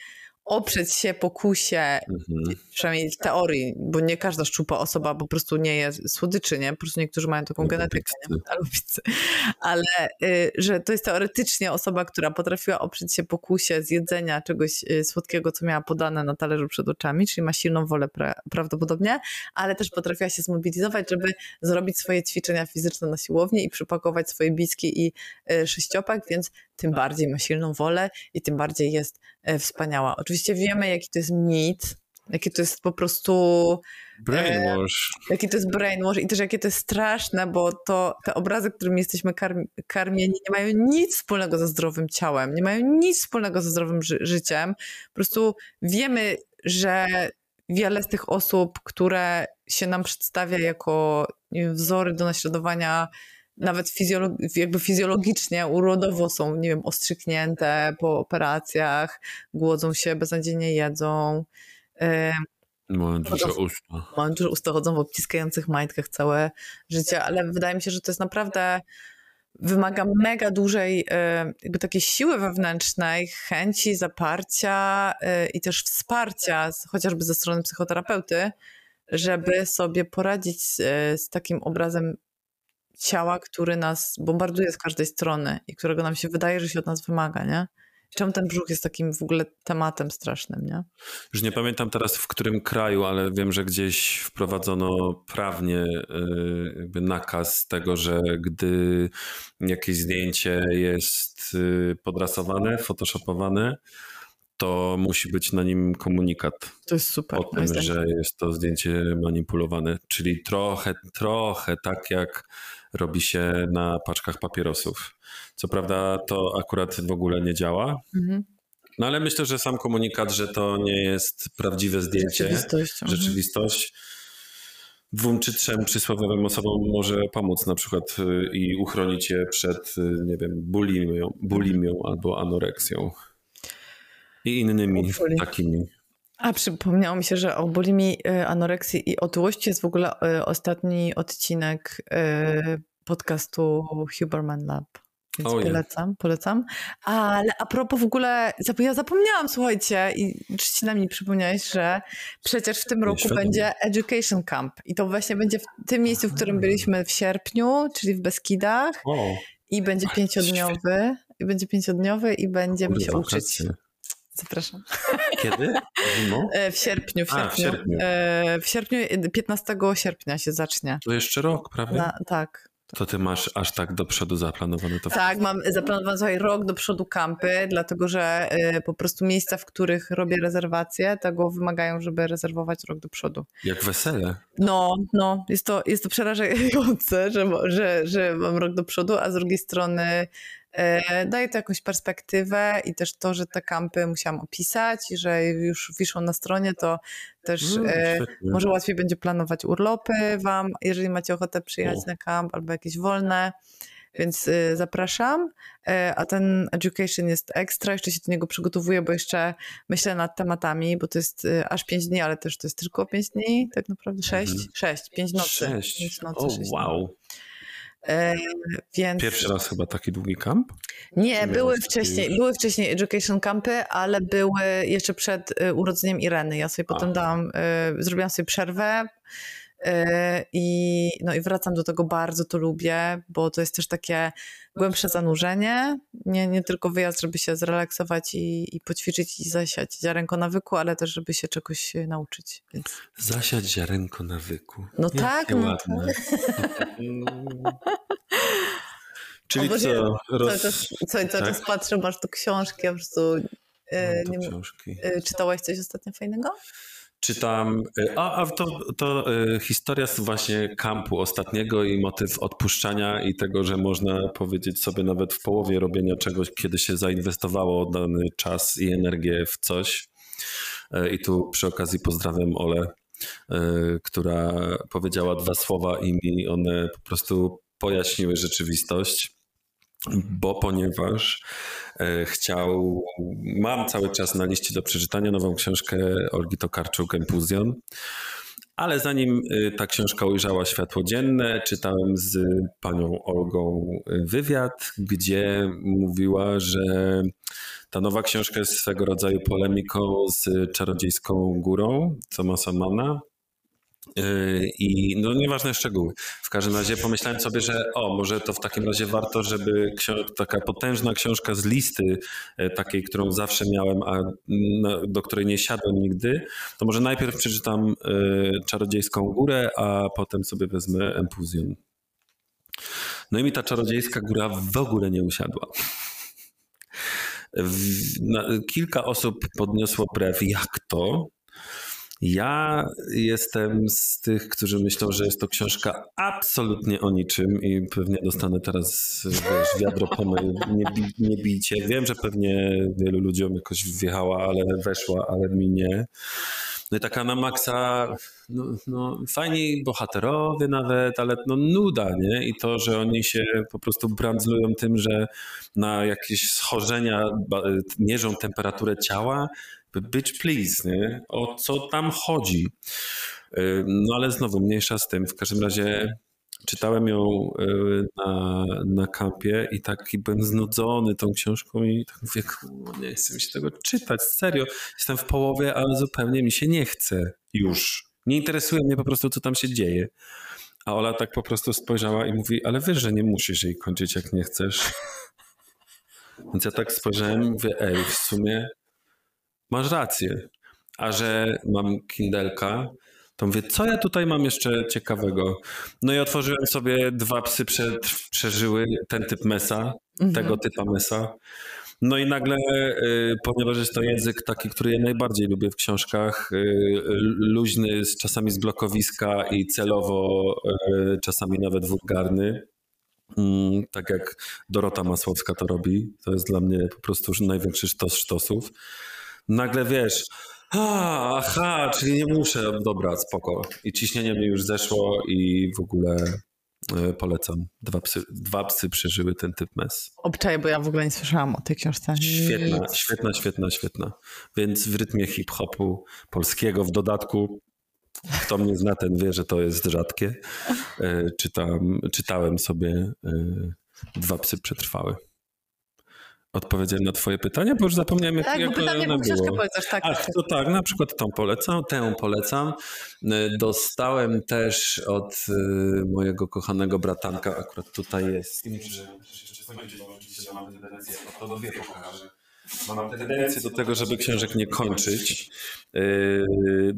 oprzeć się pokusie, mhm. przynajmniej w teorii, bo nie każda szczupła osoba po prostu nie jest słodyczy, nie? Po prostu niektórzy mają taką albo genetykę, nie? albo pizzy. Ale y, że to jest teoretycznie osoba, która potrafiła oprzeć się pokusie zjedzenia czegoś y, słodkiego, co miała podane na talerzu przed oczami, czyli ma silną wolę pra prawdopodobnie, ale też potrafiła się zmobilizować, żeby zrobić swoje ćwiczenia fizyczne na siłowni i przypakować swoje biski i y, sześciopak, więc tym bardziej ma silną wolę i tym bardziej jest wspaniała. Oczywiście wiemy, jaki to jest mit, jaki to jest po prostu. Brainwash. E, jaki to jest brainwash i też jakie to jest straszne, bo to te obrazy, którymi jesteśmy karmi karmieni, nie mają nic wspólnego ze zdrowym ciałem, nie mają nic wspólnego ze zdrowym ży życiem. Po prostu wiemy, że wiele z tych osób, które się nam przedstawia jako wiem, wzory do naśladowania, nawet jakby fizjologicznie, urodowo są, nie wiem, ostrzyknięte po operacjach, głodzą się, beznadziejnie jedzą. Mają duże usta. Mają duże usta, chodzą w obciskających majtkach całe życie, ale wydaje mi się, że to jest naprawdę wymaga mega dużej jakby takiej siły wewnętrznej, chęci, zaparcia i też wsparcia, chociażby ze strony psychoterapeuty, żeby sobie poradzić z, z takim obrazem ciała, który nas bombarduje z każdej strony i którego nam się wydaje, że się od nas wymaga, nie? Czemu ten brzuch jest takim w ogóle tematem strasznym, nie? Już nie pamiętam teraz w którym kraju, ale wiem, że gdzieś wprowadzono prawnie y, jakby nakaz tego, że gdy jakieś zdjęcie jest y, podrasowane, photoshopowane, to musi być na nim komunikat. To jest super. O tym, że jest to zdjęcie manipulowane. Czyli trochę, trochę tak jak robi się na paczkach papierosów. Co prawda to akurat w ogóle nie działa. Mhm. No ale myślę, że sam komunikat, że to nie jest prawdziwe zdjęcie, rzeczywistość, mhm. rzeczywistość dwóm czy trzem przysłowiowym osobom może pomóc na przykład y, i uchronić je przed, y, nie wiem, bulimią, bulimią albo anoreksją i innymi takimi. A przypomniało mi się, że o bulimi, y, anoreksji i otyłości jest w ogóle y, ostatni odcinek y, podcastu Huberman Lab. Więc oh, polecam, polecam. Ale a propos w ogóle, ja zapomniałam, słuchajcie, i trzcina mi przypomniałeś, że przecież w tym roku będzie Education Camp. I to właśnie będzie w tym miejscu, w którym byliśmy w sierpniu, czyli w Beskidach. Oh. I będzie pięciodniowy, i będzie pięciodniowy i będziemy się uczyć. Zapraszam. Kiedy? E, w sierpniu. W sierpniu. A, w sierpniu. E, w sierpniu, 15 sierpnia się zacznie. To jeszcze rok, prawda? Na, tak. To ty masz aż tak do przodu zaplanowane to? Tak, mam zaplanowane rok do przodu kampy, dlatego że y, po prostu miejsca, w których robię rezerwacje, tego wymagają, żeby rezerwować rok do przodu. Jak wesele. No, no, jest to, jest to przerażające, że, że, że mam rok do przodu, a z drugiej strony E, daje to jakąś perspektywę i też to, że te kampy musiałam opisać i że już wiszą na stronie, to też mm, może łatwiej będzie planować urlopy wam, jeżeli macie ochotę przyjechać o. na kamp albo jakieś wolne. Więc y, zapraszam. A ten education jest ekstra, jeszcze się do niego przygotowuję, bo jeszcze myślę nad tematami, bo to jest aż 5 dni, ale też to jest tylko 5 dni, tak naprawdę 6, 6, 5 nocy. 6. 5 nocy, 6 wow. E, więc... Pierwszy raz chyba taki długi kamp? Nie, były wcześniej, były wcześniej education campy, ale były jeszcze przed urodzeniem Ireny. Ja sobie A. potem dałam, zrobiłam sobie przerwę, I, no i wracam do tego, bardzo to lubię, bo to jest też takie głębsze zanurzenie, nie, nie tylko wyjazd, żeby się zrelaksować i, i poćwiczyć i zasiać ziarenko nawyku, ale też, żeby się czegoś nauczyć. Więc... Zasiać ziarenko nawyku. No tak. No ładne. Czyli co? Roz... Co, co, tak? patrzę, masz tu książki, ja po prostu... Yy, nie, książki. Yy, czytałaś coś ostatnio fajnego? Czytam, y, a, a to, to y, historia z właśnie kampu ostatniego i motyw odpuszczania i tego, że można powiedzieć sobie nawet w połowie robienia czegoś, kiedy się zainwestowało dany czas i energię w coś. Y, I tu przy okazji pozdrawiam Ole, która powiedziała dwa słowa i mi one po prostu pojaśniły rzeczywistość bo ponieważ e, chciał, mam cały czas na liście do przeczytania nową książkę Olgi Tokarczuk, Empuzjon, ale zanim e, ta książka ujrzała światło dzienne, czytałem z panią Olgą wywiad, gdzie mówiła, że ta nowa książka jest swego rodzaju polemiką z czarodziejską górą Thomasa Mana, I no nieważne szczegóły. W każdym razie pomyślałem sobie, że o, może to w takim razie warto, żeby taka potężna książka z listy, e, takiej, którą zawsze miałem, a do której nie siadłem nigdy, to może najpierw przeczytam e, Czarodziejską Górę, a potem sobie wezmę Empuzjon. No i mi ta Czarodziejska Góra w ogóle nie usiadła. Kilka osób podniosło brew, jak to? Ja jestem z tych, którzy myślą, że jest to książka absolutnie o niczym i pewnie dostanę teraz wiesz, wiadro pomył, nie, nie bijcie. Wiem, że pewnie wielu ludziom jakoś wjechała, ale weszła, ale mi nie. No i taka na maksa, no, no fajni bohaterowie nawet, ale no nuda, nie? I to, że oni się po prostu brandzlują tym, że na jakieś schorzenia mierzą temperaturę ciała, bitch please, nie? O co tam chodzi? Y, no ale znowu, mniejsza z tym. W każdym razie czytałem ją y, na, na kampie i taki byłem znudzony tą książką i tak mówię, nie chcę mi się tego czytać, serio. Jestem w połowie, ale zupełnie mi się nie chce już. Nie interesuje mnie po prostu, co tam się dzieje. A Ola tak po prostu spojrzała i mówi, ale wiesz, że nie musisz jej kończyć, jak nie chcesz. Więc ja tak spojrzałem i mówię, ej, w sumie masz rację. A że mam Kindelka, to mówię, co ja tutaj mam jeszcze ciekawego? No i otworzyłem sobie dwa psy prze, przeżyły ten typ mesa, mhm. tego typa mesa. No i nagle, y, ponieważ jest to język taki, który ja najbardziej lubię w książkach, y, luźny, czasami z blokowiska i celowo y, czasami nawet wulgarny, mm, tak jak Dorota Masłowska to robi, to jest dla mnie po prostu największy sztos sztosów nagle wiesz, a, aha, czyli nie muszę, dobra, spoko. I ciśnienie mi już zeszło i w ogóle e, polecam. Dwa psy, dwa psy przeżyły ten typ mes. Obczaję, bo ja w ogóle nie słyszałam o tej książce. Świetna, świetna, świetna, świetna. Więc w rytmie hip-hopu polskiego w dodatku kto mnie zna, ten wie, że to jest rzadkie. E, czytam, czytałem sobie e, Dwa psy przetrwały odpowiedziałem na twoje pytanie, bo już zapomniałem, jak, tak, jak pytanie, ono było. tak, Ach, to tak, na przykład tą polecam, tę polecam. Y, dostałem też od y, mojego kochanego bratanka, akurat tutaj jest. Nie muszę, jeszcze oczywiście, że mam tendencję, to dwie pokażę. Mam tendencję do tego, żeby książek nie kończyć. Y,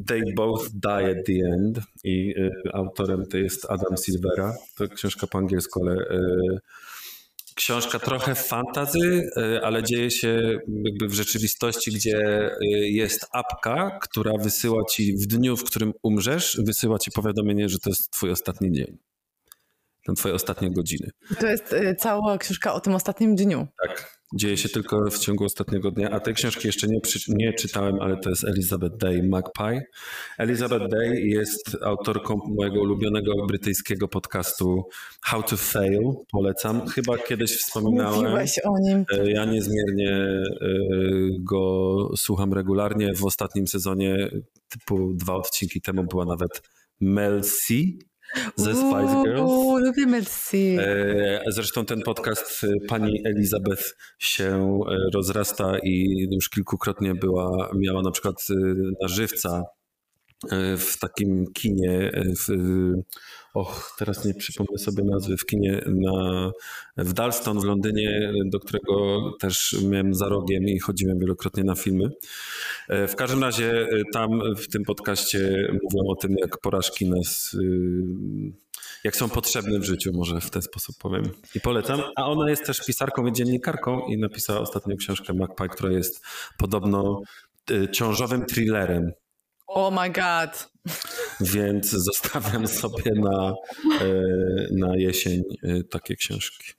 They Both Die at the End i autorem to jest Adam Silvera. To książka po angielsku, ale książka trochę fantazy, e, ale dzieje się jakby w rzeczywistości, gdzie e, jest apka, która wysyła ci w dniu, w którym umrzesz, wysyła ci powiadomienie, że to jest twój ostatni dzień. Ten twoje ostatnie godziny. To jest e, cała książka o tym ostatnim dniu. Tak dzieje się tylko w ciągu ostatniego dnia, a tej książki jeszcze nie, nie czytałem, ale to jest Elizabeth Day Magpie. Elizabeth Day jest autorką mojego ulubionego brytyjskiego podcastu How to Fail, polecam. Chyba kiedyś wspominałem. Mówiłeś o nim. E, ja niezmiernie e, go słucham regularnie. W ostatnim sezonie, typu dwa odcinki temu była nawet Mel C, ze Spice Girls. Uuu, lubię Melcy. Zresztą ten podcast pani Elizabeth się rozrasta i już kilkukrotnie była, miała na przykład na żywca w takim kinie w och, teraz nie przypomnę sobie nazwy, w kinie na, w Dalston w Londynie, do którego też miałem za rogiem i chodziłem wielokrotnie na filmy. E, w każdym razie e, tam w tym podcaście mówią o tym, jak porażki nas y, jak są potrzebne w życiu, może w ten sposób powiem. I polecam. A ona jest też pisarką i dziennikarką i napisała ostatnio książkę Magpie, która jest podobno y, ciążowym thrillerem. Oh my god. Więc zostawiam sobie na, e, na jesień e, takie książki.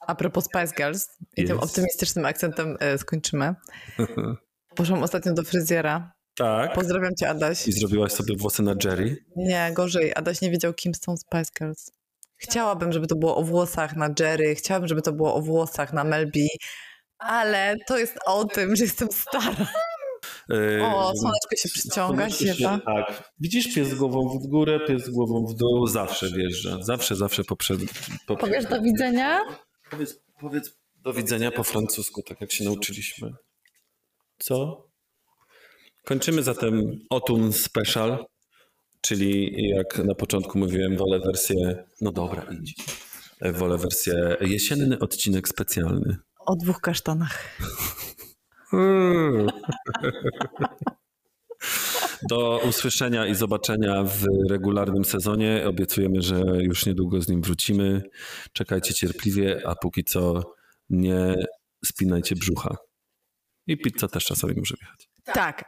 A propos Spice Girls i yes. tym optymistycznym akcentem e, skończymy. Poszłam ostatnio do fryzjera. Tak. Pozdrawiam cię, Adaś. I zrobiłaś sobie włosy na Jerry? Nie, gorzej. Adaś nie wiedział, kim są Spice Girls. Chciałabym, żeby to było o włosach na Jerry, chciałabym, żeby to było o włosach na Melby, ale to jest o tym, że jestem stara. O, słoneczko się przyciąga, ziewa. Tak. Widzisz pies z głową w górę, pies z głową w dół, zawsze wjeżdża. Zawsze, zawsze poprzed... poprzed... Powiesz do widzenia? Powiedz, powiedz do widzenia po francusku, tak jak się nauczyliśmy. Co? Kończymy zatem Autumn Special, czyli jak na początku mówiłem, wolę wersję, no dobra, idź. Wolę wersję jesienny odcinek specjalny. O dwóch kasztanach. Do usłyszenia i zobaczenia w regularnym sezonie. Obiecujemy, że już niedługo z nim wrócimy. Czekajcie cierpliwie, a póki co nie spinajcie brzucha. I pizza też czasami może wjechać. Tak,